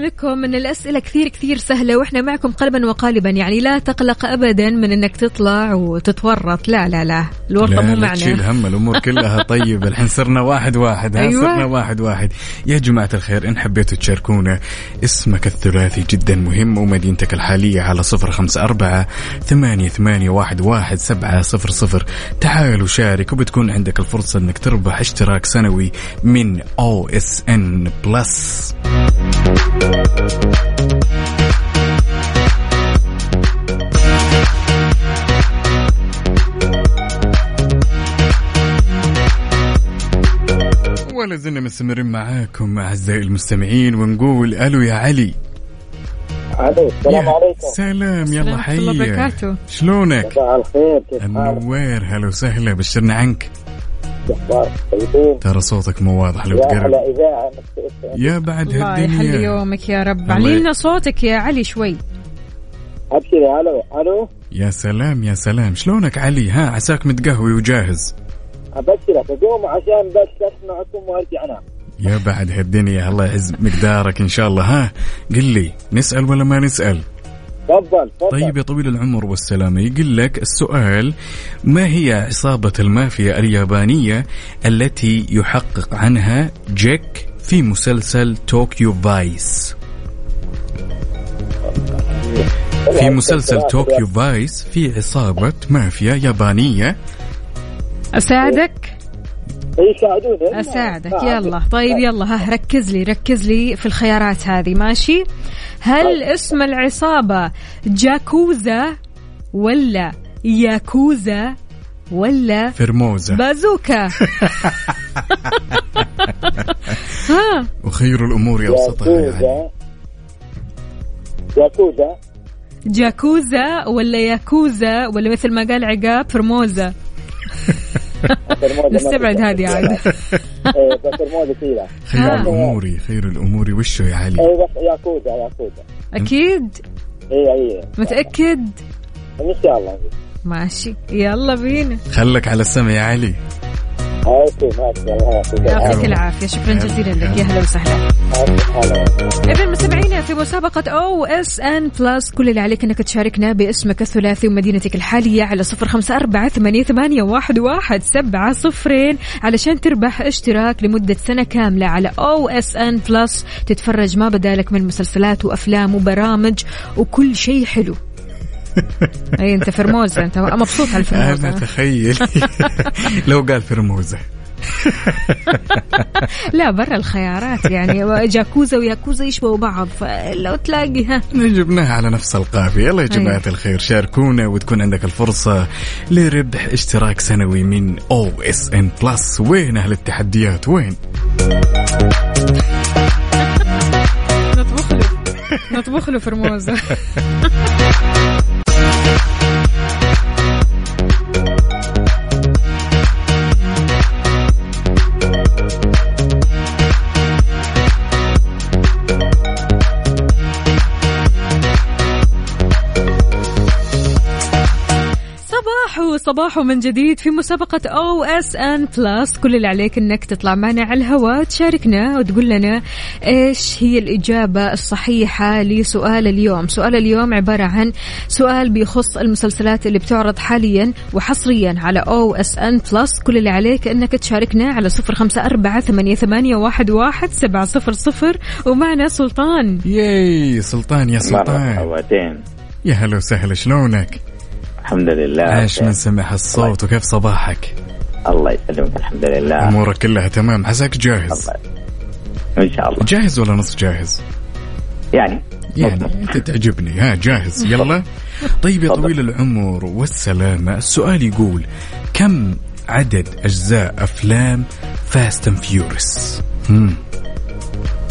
لكم ان الأسئلة كثير كثير سهلة وإحنا معكم قلبا وقالبا. يعني لا تقلق ابدا من إنك تطلع وتتورط. لا لا لا. الورطه مو لا تشيل معنا هم الأمور كلها طيبة. الحين صرنا واحد واحد ها؟ أيوة. صرنا واحد واحد. يا جماعة الخير إن حبيتوا تشاركونا اسمك الثلاثي جدا مهم ومدينتك الحالية على صفر خمسة أربعة ثمانية ثمانية واحد واحد سبعة صفر صفر. تعالوا شارك وبتكون عندك الفرصة إنك تربح اشتراك سنوي من OSN Plus. ولا زلنا مستمرين معاكم أعزائي المستمعين ونقول ألو يا علي. ألو السلام عليكم. سلام يلا ورحمة الله حي وبركاته. شلونك؟ مساء الخير كيف حالك؟ النوير هلا وسهلا بشرنا عنك. أخبارك طيبين؟ ترى صوتك مو واضح لو يا تقرب. إذاعة. يا بعد الله يحلي هالدنيا يومك يا رب. علي لنا صوتك يا علي شوي. ابشري ألو ألو. يا سلام يا سلام. شلونك علي؟ ها عساك متقهوي وجاهز. أبشرك أقوم عشان بس اسمعكم وأرجع انام يا بعد هالدنيا الله يعز مقدارك إن شاء الله. ها قل لي نسأل ولا ما نسأل؟ تفضل تفضل. طيب يا طويل العمر والسلامة يقول لك السؤال ما هي عصابة المافيا اليابانية التي يحقق عنها جيك في مسلسل Tokyo Vice؟ في مسلسل Tokyo Vice في عصابة مافيا يابانية. أساعدك؟ اي ساعدوني أساعدك. ما يلا. طيب يلا. ها ركز لي ركز لي في الخيارات هذه. ماشي؟ هل اسم العصابة جاكوزا ولا ياكوزا ولا فرموزة بازوكا؟ ها. وخير الأمور أوسطها يعني ياكوزا. جاكوزا ولا ياكوزا ولا مثل ما قال عقاب فرموزا فرموزة نستبعد هذه عاد إيه بس خير ها. الأمور خير الأمور. وشو يا علي؟ إيه بس ياكوزا ياكوزا أكيد؟ إيه إيه. متأكد؟ إن شاء الله. ماشي. يلا بينا. خلك على السمع يا علي. يعطيك يعطيك العافية. شكرا جزيلا لك. يا هلا وسهلا. إذا مستمعينا في مسابقة OSN Plus كل اللي عليك إنك تشاركنا باسمك الثلاثي ومدينتك الحالية على صفر خمسة أربعة ثمانية, ثمانية واحد, واحد سبعة صفرين علشان تربح اشتراك لمدة سنة كاملة على OSN Plus تتفرج ما بدالك من مسلسلات وأفلام وبرامج وكل شيء حلو. اي أنت فرموزة أنت مبسوط على أنا الفرموزة. تخيل لو قال فرموزة. لا برا الخيارات يعني جاكوزا وياكوزا يشبهوا بعض فلو تلاقي ها جبناها على نفس القافية. يلا يا جماعة أيوة. الخير شاركونا وتكون عندك الفرصة لربح اشتراك سنوي من OSN Plus وين أهل التحديات؟ وين؟ نطبخ له نطبخ له فرموزة. صباح صباح من جديد في مسابقة OSN Plus كل اللي عليك إنك تطلع معنا على الهواء تشاركنا وتقول لنا إيش هي الإجابة الصحيحة لسؤال اليوم. سؤال اليوم عبارة عن سؤال بيخص المسلسلات اللي بتعرض حاليا وحصريا على OSN Plus كل اللي عليك إنك تشاركنا على صفر خمسة أربعة ثمانية, ثمانية واحد, واحد سبعة صفر صفر. ومعنا سلطان. ياي سلطان يا سلطان. مرحبتين يا هلا وسهلا شلونك؟ الحمد لله. عاش من سمع الصوت وكيف صباحك؟ الله يسلمك الحمد لله. أمورك كلها تمام. عساك جاهز؟ إن شاء الله. جاهز ولا نص جاهز؟ يعني. يعني أنت تعجبني. ها جاهز. يلا. طيب يا طويل العمر والسلامة السؤال يقول كم عدد أجزاء أفلام Fast and Furious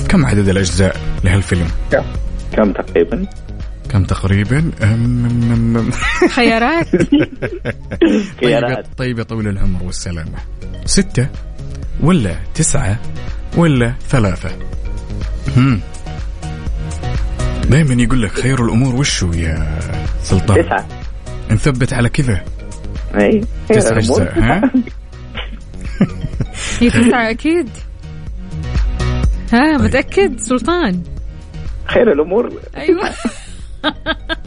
كم عدد الأجزاء لهالفيلم؟ كم تقريبا؟ كم تقريبا؟ خيارات. طيب يا- خيارات. طيب يا طويل العمر والسلامة. ستة ولا تسعة ولا ثلاثة؟ هم. دائما يقول لك خير الأمور وشو يا سلطان؟ تسعة. نثبت على كذا. أي تسع أجزاء ها؟ هي تسعة أكيد. ها متأكد؟ سلطان. خير الأمور. أيوه.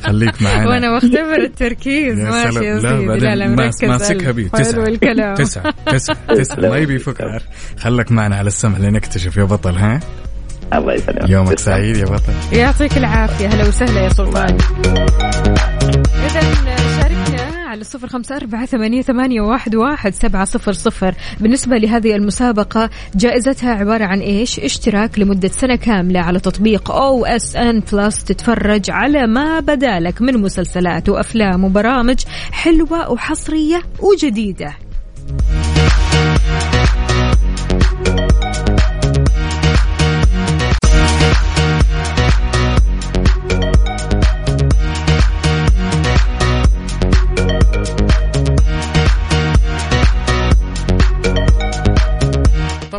خليك معنا وأنا بختبر التركيز. يا ماشي. يا لا سيدي. لا لا مركز ماسكها بي. تسعة. الكلام تسعة. تسعة. تسعة. ما يبي يفكر خلك معنا على السمع لنكتشف يا بطل ها؟ الله يسلمك. يومك سعيد يا بطل. يعطيك العافية. هلا وسهلا يا سلطان. إذا على صفر خمسة أربعة ثمانية, ثمانية واحد, واحد سبعة صفر صفر. بالنسبة لهذه المسابقة جائزتها عبارة عن إيش؟ اشتراك لمدة سنة كاملة على تطبيق OSN Plus تتفرج على ما بدالك من مسلسلات وأفلام وبرامج حلوة وحصرية وجديدة.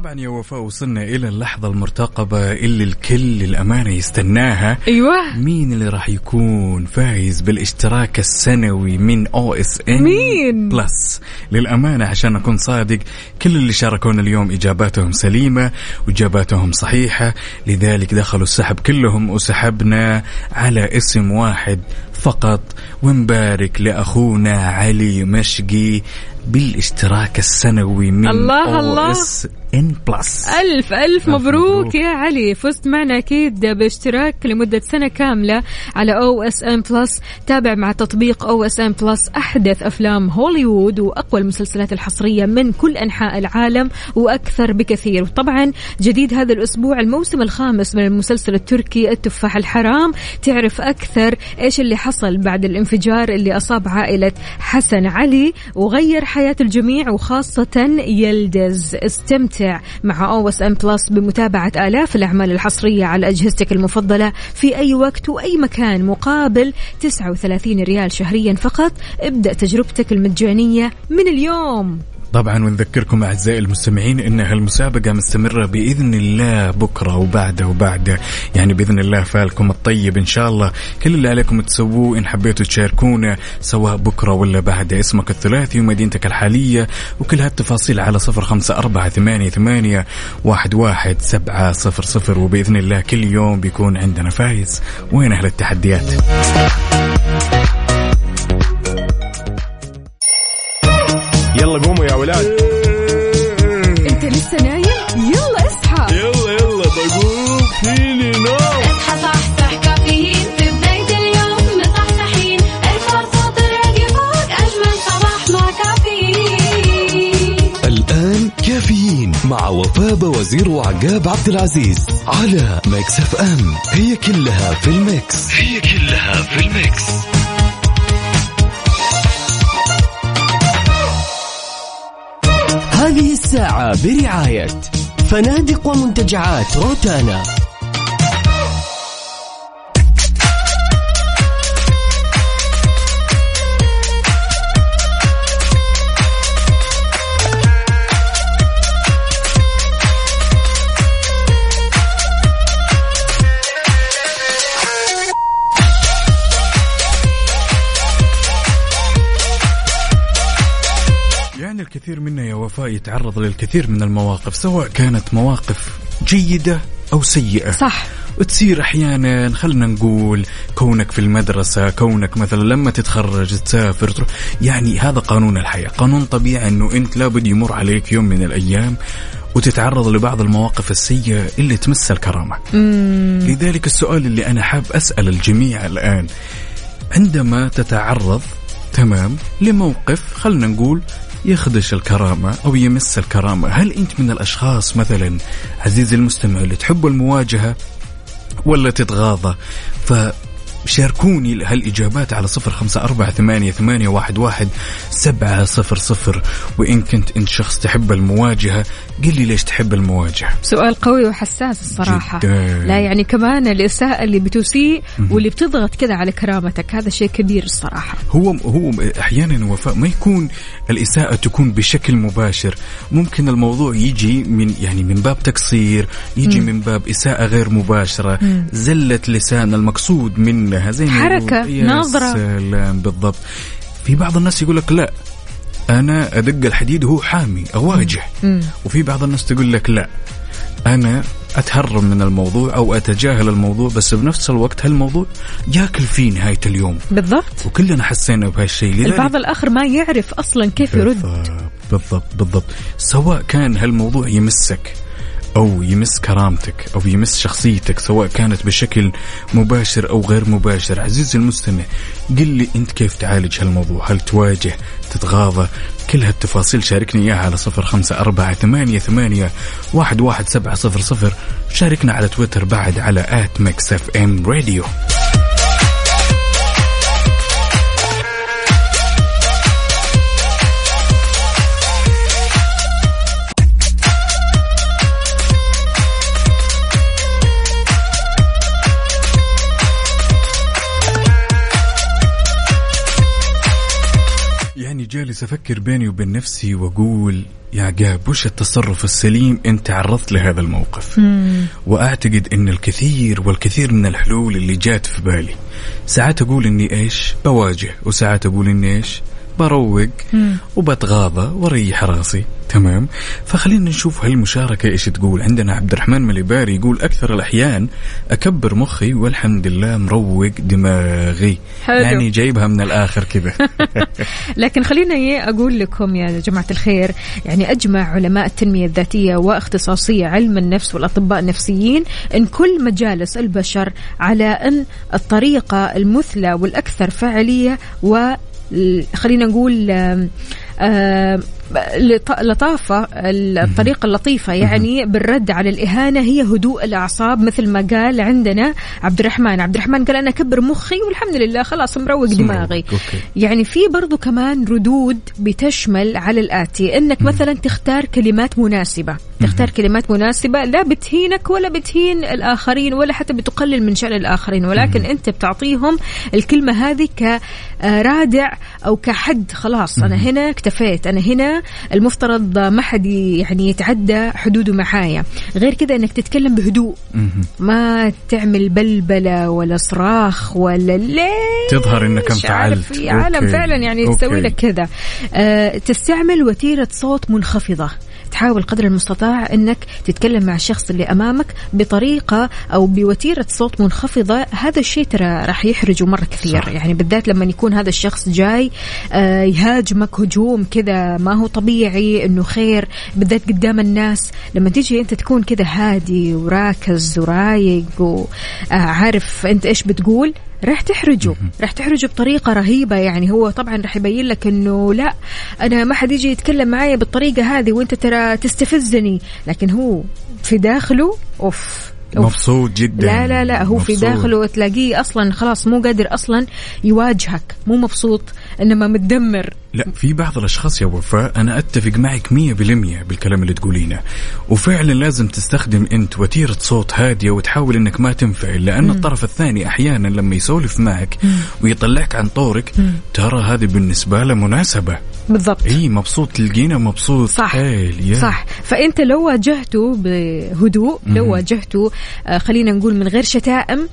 طبعا يا وفاء وصلنا إلى اللحظة المرتقبة اللي الكل للأمانة يستناها. أيوة. مين اللي راح يكون فايز بالاشتراك السنوي من OSN مين؟ Plus؟ للأمانة عشان أكون صادق كل اللي شاركونا اليوم إجاباتهم سليمة وإجاباتهم صحيحة لذلك دخلوا السحب كلهم وسحبنا على اسم واحد فقط ونبارك لأخونا علي مشقي بالاشتراك السنوي من الله الله. SN Plus. ألف ألف مبروك, مبروك. يا علي. فزت معنا أكيد باشتراك لمدة سنة كاملة على OSN Plus. تابع مع تطبيق OSN Plus أحدث أفلام هوليوود وأقوى المسلسلات الحصرية من كل أنحاء العالم وأكثر بكثير. وطبعا جديد هذا الأسبوع الموسم الخامس من المسلسل التركي التفاح الحرام. تعرف أكثر إيش اللي حصل بعد الانفجار اللي أصاب عائلة حسن علي وغير حياة الجميع وخاصة يلدز. استمتع مع OSN Plus بمتابعة آلاف الأعمال الحصرية على أجهزتك المفضلة في أي وقت وأي مكان مقابل 39 ريال شهريا فقط. ابدأ تجربتك المجانية من اليوم. طبعا ونذكركم أعزائي المستمعين إن هالمسابقة مستمرة بإذن الله بكرة وبعده وبعده يعني بإذن الله فالكم الطيب إن شاء الله. كل اللي عليكم تسووه إن حبيتوا تشاركونا سواء بكرة ولا بعده اسمك الثلاثي ومدينتك الحالية وكل هالتفاصيل على صفر خمسة أربعة ثمانية ثمانية واحد واحد سبعة صفر صفر. وبإذن الله كل يوم بيكون عندنا فايز. وين أهل التحديات؟ يلا قوموا يا ولاد. أنت لسه نايم؟ يلا اصحى. يلا يلا بقوم. فيني نوم. اصحى صحصح كافيين. في بداية اليوم مصحصحين. ارفع صوت الراديو فوق أجمل صباح مع كافيين. الآن كافيين مع وفاء وزير وعقاب عبد العزيز على Mix FM. هي كلها في ال mix. هي كلها في ال mix. الساعة برعاية فنادق ومنتجعات روتانا. يعني الكثير منا وفاء يتعرض للكثير من المواقف سواء كانت مواقف جيدة أو سيئة. صح. وتصير أحيانا خلنا نقول كونك في المدرسة كونك مثلا لما تتخرج تسافر تروح. يعني هذا قانون الحياة. قانون طبيعي أنه أنت لابد يمر عليك يوم من الأيام وتتعرض لبعض المواقف السيئة اللي تمس الكرامة. لذلك السؤال اللي أنا حاب أسأل الجميع الآن عندما تتعرض تمام لموقف خلنا نقول يخدش الكرامة أو يمس الكرامة. هل أنت من الأشخاص مثلا عزيزي المستمع اللي تحب المواجهة ولا تتغاضى؟ فشاركوني هالإجابات على صفر خمسة أربعة ثمانية, ثمانية واحد, واحد سبعة صفر صفر. وإن كنت أنت شخص تحب المواجهة قل لي ليش تحب المواجهة سؤال قوي وحساس الصراحة جداً. لا يعني كمان الإساءة اللي بتسيء واللي بتضغط كذا على كرامتك هذا شيء كبير الصراحة هو هو أحيانا وفاء ما يكون الاساءه تكون بشكل مباشر ممكن الموضوع يجي من يعني من باب تقصير يجي مم. من باب اساءه غير مباشرة مم. زله لسان المقصود منها زي. يا نظرة. سلام بالضبط في بعض الناس يقول لك لا أنا أدق الحديد وهو حامي أواجه. مم. وفي بعض الناس تقول لك لا أنا اتهرب من الموضوع أو أتجاهل الموضوع بس بنفس الوقت هالموضوع ياكل في نهاية اليوم. بالضبط. وكلنا حسينا بهالشيء البعض الآخر ما يعرف أصلا كيف يرد. بالضبط بالضبط بالضبط. سواء كان هالموضوع يمسك أو يمس كرامتك أو يمس شخصيتك سواء كانت بشكل مباشر أو غير مباشر. عزيزي المستمع قل لي أنت كيف تعالج هالموضوع؟ هل تواجه تتغاضى؟ كل هالتفاصيل شاركني إياها على صفر خمسة أربعة ثمانية, ثمانية واحد, واحد سبعة صفر صفر. شاركنا على تويتر بعد على at Mix FM Radio. جالس أفكر بيني وبين نفسي وأقول يا عقاب وش التصرف السليم أنت تعرضت لهذا الموقف؟ وأعتقد إن الكثير والكثير من الحلول اللي جات في بالي ساعات أقول إني إيش؟ بواجه وساعات أقول إني إيش؟ بروق وبتغاضى واريح راسي. تمام؟ فخلينا نشوف هالمشاركة إيش تقول. عندنا عبد الرحمن مليباري يقول أكثر الأحيان أكبر مخي والحمد لله مروق دماغي. حلو. يعني جايبها من الآخر كذا. لكن خلينا أقول لكم يا جماعة الخير يعني أجمع علماء التنمية الذاتية واختصاصية علم النفس والأطباء النفسيين أن كل مجالس البشر على أن الطريقة المثلى والأكثر فاعلية و خلينا نقول لطافة الطريقة اللطيفة يعني بالرد على الإهانة هي هدوء الأعصاب مثل ما قال عندنا عبد الرحمن عبد الرحمن قال أنا أكبر مخي والحمد لله خلاص مروق دماغي. okay. يعني في برضو كمان ردود بتشمل على الآتي. أنك مثلا تختار كلمات مناسبة. تختار كلمات مناسبة لا بتهينك ولا بتهين الآخرين ولا حتى بتقلل من شأن الآخرين ولكن أنت بتعطيهم الكلمة هذه كرادع أو كحد. خلاص أنا هنا اكتفيت أنا هنا المفترض ما حد يعني يتعدى حدوده معايا غير كذا أنك تتكلم بهدوء ما تعمل بلبلة ولا صراخ ولا ليش تظهر عارف انفعلت. في عالم. فعلا يعني. تسوي لك كذا آه تستعمل وتيرة صوت منخفضة تحاول قدر المستطاع إنك تتكلم مع الشخص اللي أمامك بطريقة أو بوتيرة صوت منخفضة. هذا الشيء ترى راح يحرجه مرة كثير. صح. يعني بالذات لما يكون هذا الشخص جاي آه يهاجمك هجوم كذا ما هو طبيعي إنه خير. بالذات قدام الناس لما تيجي أنت تكون كذا هادي وراكز ورايق وعارف أنت إيش بتقول؟ راح تحرجه راح تحرجه بطريقة رهيبة. يعني هو طبعا راح يبين لك إنه لا أنا ما حد يجي يتكلم معي بالطريقة هذه وأنت ترى تستفزني. لكن هو في داخله أوف أوف. مبسوط جدا. لا لا لا هو في مبسوط. داخله تلاقيه أصلا خلاص مو قادر أصلا يواجهك مو مبسوط. إنما متدمر. لا في بعض الأشخاص يا وفاء أنا أتفق معك مية بالمية بالكلام اللي تقولينه. وفعلا لازم تستخدم أنت وتيرة صوت هادية وتحاول إنك ما تنفعل لأن الطرف الثاني أحيانا لما يسولف معك ويطلعك عن طورك ترى هذه بالنسبة له مناسبة. بالضبط. إي مبسوط تلقينا مبسوط. صح. حيل. صح. فأنت لو واجهته بهدوء لو واجهته آه خلينا نقول من غير شتائم.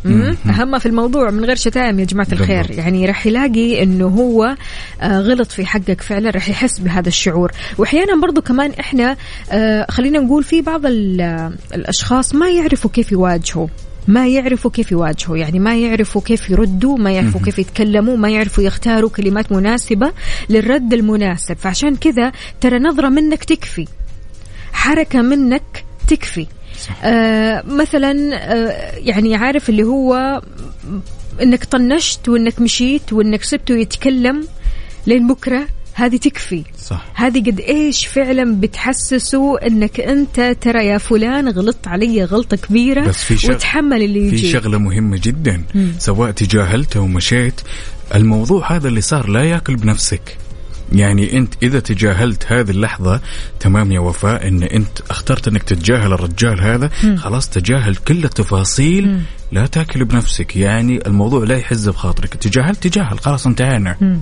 أهم في الموضوع من غير شتائم يا جماعة الخير. بالضبط. يعني راح يلاقي إنه هو آه غلط في حقك فعلا راح يحس بهذا الشعور. واحيانا برضو كمان إحنا آه خلينا نقول في بعض ال- الأشخاص ما يعرفوا كيف يواجهوا. ما يعرفوا كيف يواجهوا يعني ما يعرفوا كيف يردوا ما يعرفوا كيف يتكلموا ما يعرفوا يختاروا كلمات مناسبة للرد المناسب. فعشان كذا ترى نظرة منك تكفي حركة منك تكفي. آه مثلا آه يعني عارف اللي هو إنك طنشت وإنك مشيت وإنك سبته يتكلم لين بكرة هذه تكفي. صح. هذه قد إيش فعلا بتحسسه إنك أنت ترى يا فلان غلطت علي غلطة كبيرة بس في شغ- وتحمل اللي في يجي شغلة مهمة جدا. سواء تجاهلته ومشيت الموضوع هذا اللي صار لا يأكل بنفسك. يعني أنت إذا تجاهلت هذه اللحظة تمام يا وفاء إن أنت اخترت إنك تتجاهل الرجال هذا خلاص تجاهل كل التفاصيل لا تأكل بنفسك. يعني الموضوع لا يحز بخاطرك. تجاهلت تجاهل. خلاص انتهينا.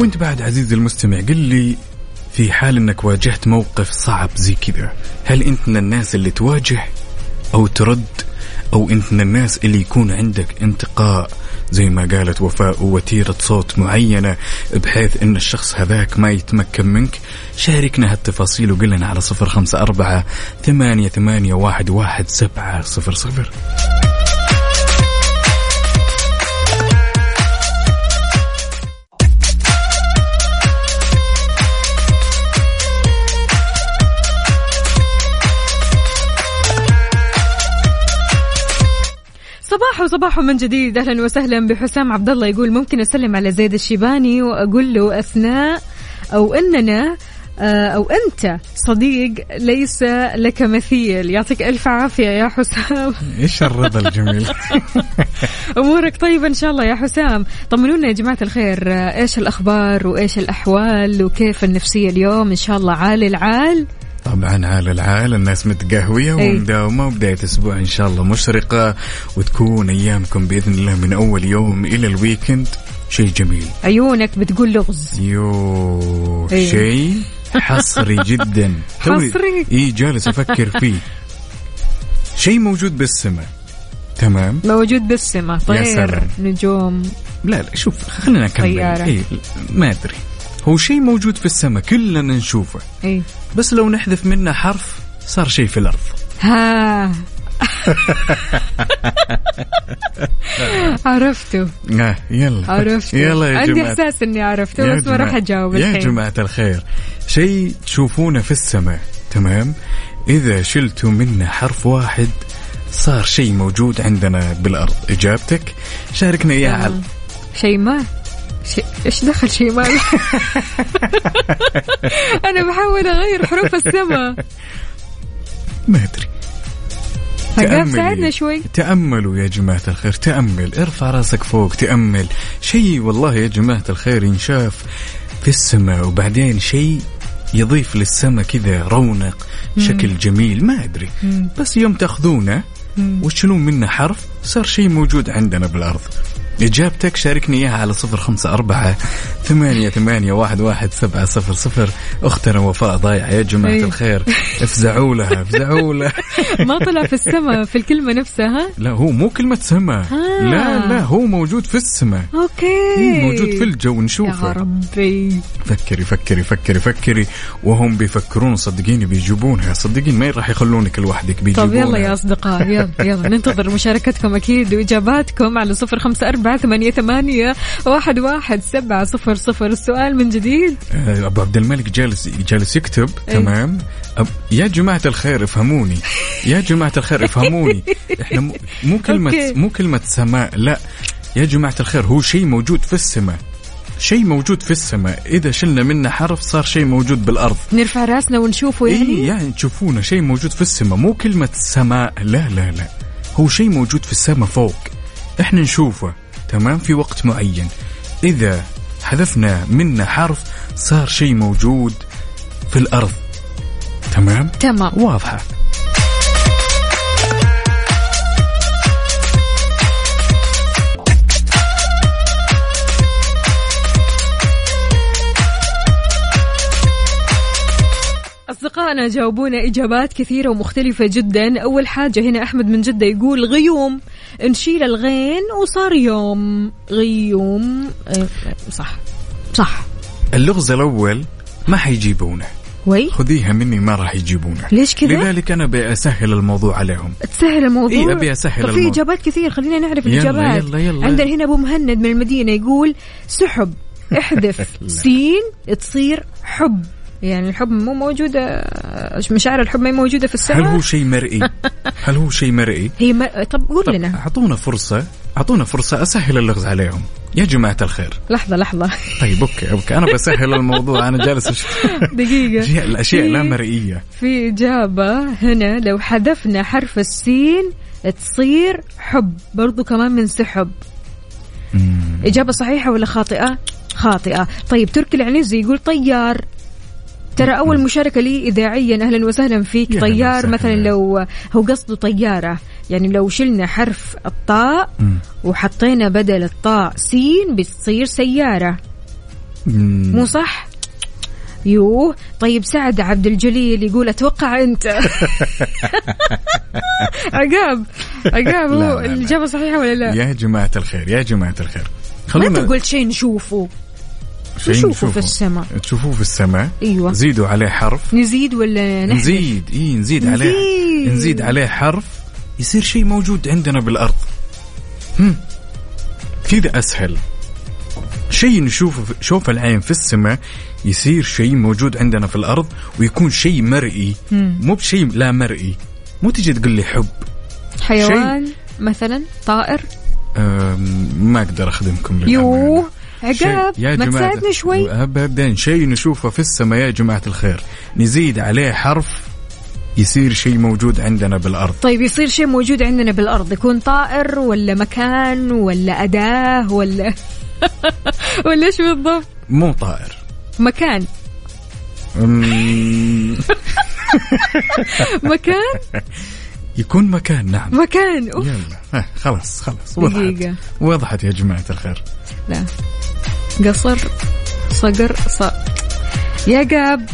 وانت بعد عزيزي المستمع قل لي في حال انك واجهت موقف صعب زي كذا هل انت من الناس اللي تواجه أو ترد؟ أو انت من الناس اللي يكون عندك انتقاء زي ما قالت وفاء وتيرة صوت معينة بحيث إن الشخص هذاك ما يتمكن منك؟ شاركنا هالتفاصيل وقل لنا على صفر خمسة أربعة ثمانية, ثمانية واحد, واحد سبعة صفر صفر. صباح من جديد. أهلا وسهلا. بحسام عبد الله يقول ممكن أسلم على زيد الشيباني وأقول له أثناء أو إننا آه، أو أنت صديق ليس لك مثيل. يعطيك ألف عافية يا حسام. إيش الرضا الجميل؟ أمورك طيبة إن شاء الله يا حسام. طمنونا يا جماعة الخير. إيش الأخبار وإيش الأحوال وكيف النفسية اليوم؟ إن شاء الله عال العال. طبعا على العال الناس متقهوية أي. ومداومة وبداية أسبوع إن شاء الله مشرقة وتكون أيامكم بإذن الله من أول يوم إلى ال weekend. شيء جميل. عيونك بتقول لغز. يو أي. شيء حصري جدا. حصري؟ اي جالس أفكر فيه. شيء موجود بالسماء. تمام؟ موجود بالسماء. طير. نجوم. لا لا شوف خلينا نكمل. طيارة. إيه ما أدري. هو شيء موجود في السماء كلنا نشوفه. إي. بس لو نحذف منه حرف صار شيء في الأرض. ها. عرفته. آه يلا. عرفته. يلا يا عندي جماعة. إحساس إني عرفته بس ما راح أجاوب يا الحين. جماعة الخير. شيء تشوفونه في السماء تمام؟ إذا شلتوا منه حرف واحد صار شيء موجود عندنا بالأرض. إجابتك؟ شاركنا إياها على شيء ما. شي... إيش دخل شيء ما أنا بحاول أغير حروف السماء. ما أدري. عقاب تأملي. ساعدنا شوي. تأملوا يا جماعة الخير تأمل. ارفع راسك فوق تأمل. شيء والله يا جماعة الخير ينشاف في السماء وبعدين شيء يضيف للسماء كذا رونق شكل جميل ما أدري. بس يوم تأخذونه وتشيلون منه حرف صار شيء موجود عندنا بالأرض. إجابتك شاركني إياها على صفر خمسة أربعة ثمانية ثمانية واحد واحد سبعة صفر صفر. أختنا وفاء ضايعة يا جماعة أيوه. الخير. افزعوا لها افزعوا لها. ما طلع في السماء في الكلمة نفسها ها؟ لا هو مو كلمة سماء. آه. لا لا هو موجود في السماء. أوكي. إيه، موجود في الجو يا نشوفه. ربي. فكري فكري فكري فكري. وهم بيفكرون صدقيني بيجيبونها. صدقيني ما راح يخلونك لوحدك طب بيجيبونها يلا يا أصدقاء يلا يلا. ننتظر مشاركتكم أكيد وإجاباتكم على صفر خمسة أربعة ثمانية, ثمانية واحد, واحد سبعة صفر صفر السؤال من جديد. آه، أبو عبد الملك جالس جالس يكتب. إيه. تمام. أب يا جماعة الخير افهموني. يا جماعة الخير افهموني. إحنا مو- okay. مو كلمة سماء لا. يا جماعة الخير هو شيء موجود في السماء. شيء موجود في السماء. إذا شلنا منه حرف صار شيء موجود بالأرض. نرفع رأسنا ونشوفه إيه يعني؟ يعني تشوفونه شيء موجود في السماء. مو كلمة سماء لا لا لا. هو شيء موجود في السماء فوق. إحنا نشوفه. تمام؟ في وقت معين. إذا حذفنا منه حرف صار شيء موجود في الأرض. تمام؟ تمام. واضحة. أصدقائنا جاوبونا إجابات كثيرة ومختلفة جدا. أول حاجة هنا أحمد من جدة يقول غيوم. نشيل الغين وصار يوم غيوم. إيه، صح. صح. اللغز الأول ما حيجيبونه. وي. خذيها مني ما راح يجيبونه. ليش كذا؟ لذلك أنا بسهل الموضوع عليهم. تسهل الموضوع؟ إيه، أبي أسهل طب في الموضوع. إجابات كثير خلينا نعرف يلا، الإجابات. يلا، يلا. عندنا هنا أبو مهند من المدينة يقول سحب احذف سين تصير حب. يعني الحب مو موجودة مشاعر الحب ما هي موجودة في هل السماء هو شيء مرئي؟ هل هو شيء مرئي؟ هي ما... طب قول طب لنا. أعطونا فرصة أعطونا فرصة أسهل اللغز عليهم. يا جماعة الخير. لحظة لحظة. طيب okay okay. أنا بسهل الموضوع أنا جالس أشوف دقيقة. الاشياء لا مرئية. في إجابة هنا. لو حذفنا حرف السين تصير حب برضو كمان من سحب. إجابة صحيحة ولا خاطئة؟ خاطئة. طيب تركي العنزي يقول طيار. ترى أول مشاركة لي إذاعيا أهلا وسهلا فيك طيار. مثلا لو هو قصده طيارة يعني لو شلنا حرف الطاء. وحطينا بدل الطاء سين بتصير سيارة مم. مو صح؟ يوه طيب سعد عبد الجليل يقول أتوقع أنت عقاب عقاب هو لا، لا. الإجابة صحيحة ولا لا؟ يا جماعة الخير يا جماعة الخير ما أنت قلت شيء نشوفه نشوفه. في السماء. تشوفوه في السماء. أيوة. زيدوا عليه حرف. نزيد ولا نحذف؟ نزيد. إي نزيد عليه. نزيد. نزيد عليه حرف. يصير شيء موجود عندنا بالأرض. هم. كذا أسهل. شيء نشوفه شوف العين في السماء يصير شيء موجود عندنا في الأرض ويكون شيء مرئي. مو بشيء لا مرئي. مو تجي تقول لي حب. حيوان مثلا؟ طائر؟ ما أقدر أخدمكم. يوه. عقاب يا ما جماعة- تساعدني شوي؟ ابدا شيء نشوفه في السماء يا جماعة الخير. نزيد عليه حرف يصير شيء موجود عندنا بالأرض. طيب يصير شيء موجود عندنا بالأرض. يكون طائر ولا مكان ولا أداة ولا ولا إيش بالضبط؟ مو طائر. مكان. مكان؟ يكون مكان نعم. مكان. أوف. يلا. خلاص خلاص وضحت. دقيقة. وضحت يا جماعة الخير. لا. قصر صقر ص. يا قاب.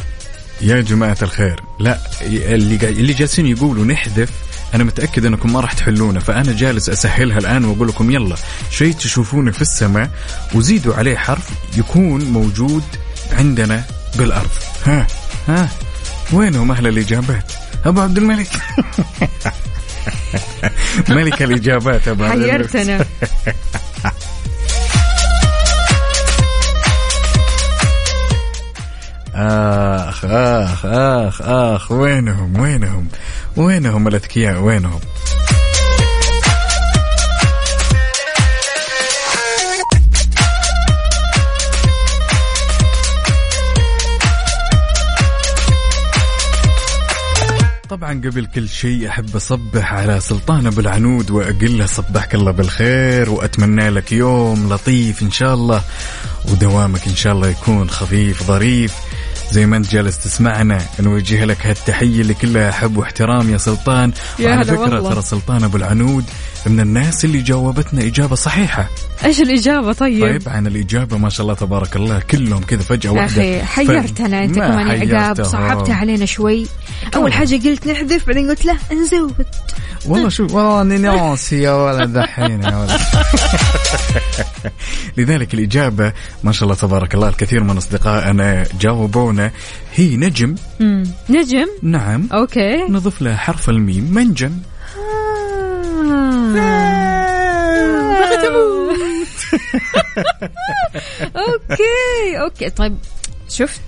يا جماعة الخير. لا اللي اللي جالسين يقولوا نحذف أنا متأكد أنكم ما راح تحلونه فأنا جالس أسهلها الآن وأقول لكم يلا. شيء تشوفونه في السماء وزيدوا عليه حرف يكون موجود عندنا بالأرض. ها ها. وينهم أهل الإجابات؟ أبو عبد الملك. ملك الإجابات أبو عبد الملك. حيرتنا. آخ آخ آخ آخ وينهم وينهم؟ وينهم الأذكياء؟ وينهم؟ طبعا قبل كل شيء أحب أصبح على سلطان أبو العنود وأقول له صبحك الله بالخير وأتمنى لك يوم لطيف إن شاء الله ودوامك إن شاء الله يكون خفيف ظريف. زي ما انت جالس تسمعنا نوجه لك هالتحية اللي كلها حب واحترام يا سلطان يا وعلى فكرة والله. ترى سلطان أبو العنود من الناس اللي جاوبتنا إجابة صحيحة. إيش الإجابة طيب؟ طيب عن الإجابة ما شاء الله تبارك الله كلهم كذا فجأة يا واحدة. أخي حيرتنا ما كمان عقاب. صعبت علينا شوي. أول حاجة قلت نحذف بعدين قلت لا نزود. والله شوف والله اني ناسي يا ولد دحين يا ولد. لذلك الإجابة ما شاء الله تبارك الله الكثير من أصدقائنا جاوبونا. هي نجم. مم. نجم؟ نعم. أوكي. نضيف لها حرف الميم منجم. okay okay طيب شفت؟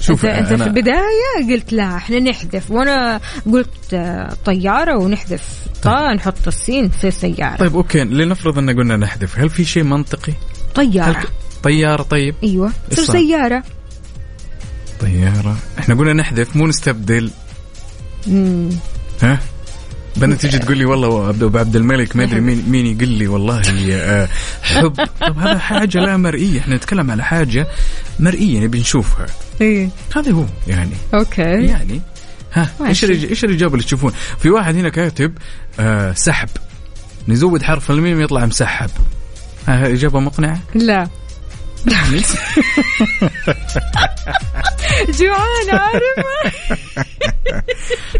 شوف انت, أنا- في البداية قلت لا إحنا نحذف. وأنا قلت آه، طيارة ونحذف. طا نحط السين في سياره طيب okay. لنفرض إن قلنا نحذف. هل في شيء منطقي؟ هل طيارة. ك- طيارة طيب. أيوه. تصير؟ سيارة. طيارة. إحنا قلنا نحذف مو نستبدل. مم. ها؟ بدنا تيجي تقول لي والله أبو عبد الملك ما أدري مين مين يقول لي والله آه، حب. طب هذا حاجة لا مرئية. إحنا نتكلم على حاجة مرئية نبي نشوفها. إيه. هذا هو يعني. أوكي. يعني. ها إيش إيش الاجابه اللي تشوفون؟ في واحد هنا كاتب آه سحب. نزود حرف الميم يطلع مسحب. ها إجابة مقنعة؟ لا. جوعان عارف.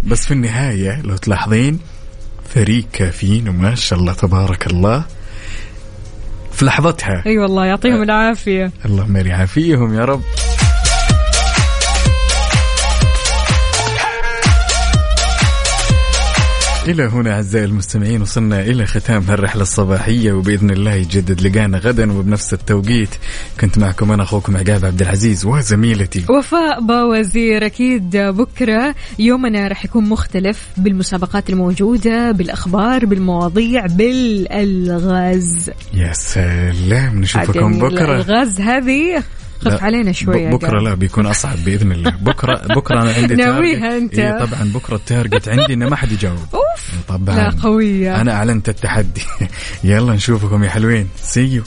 بس في النهاية لو تلاحظين فريق كافيين وما شاء الله تبارك الله في لحظتها. أي والله يعطيهم العافية. اللهم يعافيهم يا رب. إلى هنا أعزائي المستمعين وصلنا إلى ختام هالرحلة الصباحية وبإذن الله يجدد لقانا غدا وبنفس التوقيت. كنت معكم أنا أخوكم عقاب عبد العزيز وزميلتي. وفاء باوزير أكيد بكرة يومنا راح يكون مختلف بالمسابقات الموجودة بالأخبار بالمواضيع بالألغاز. يا سلام نشوفكم بكرة. الألغاز هذه. خف لا، علينا شوي بكرة قاعد. لا بيكون أصعب بإذن الله بكرة بكرة أنا عندي ناويها. أنت. إيه طبعا بكرة ال target عندي إنه ما حد يجاوب أوف طبعا لا قوية أنا أعلنت التحدي يلا نشوفكم يا حلوين see you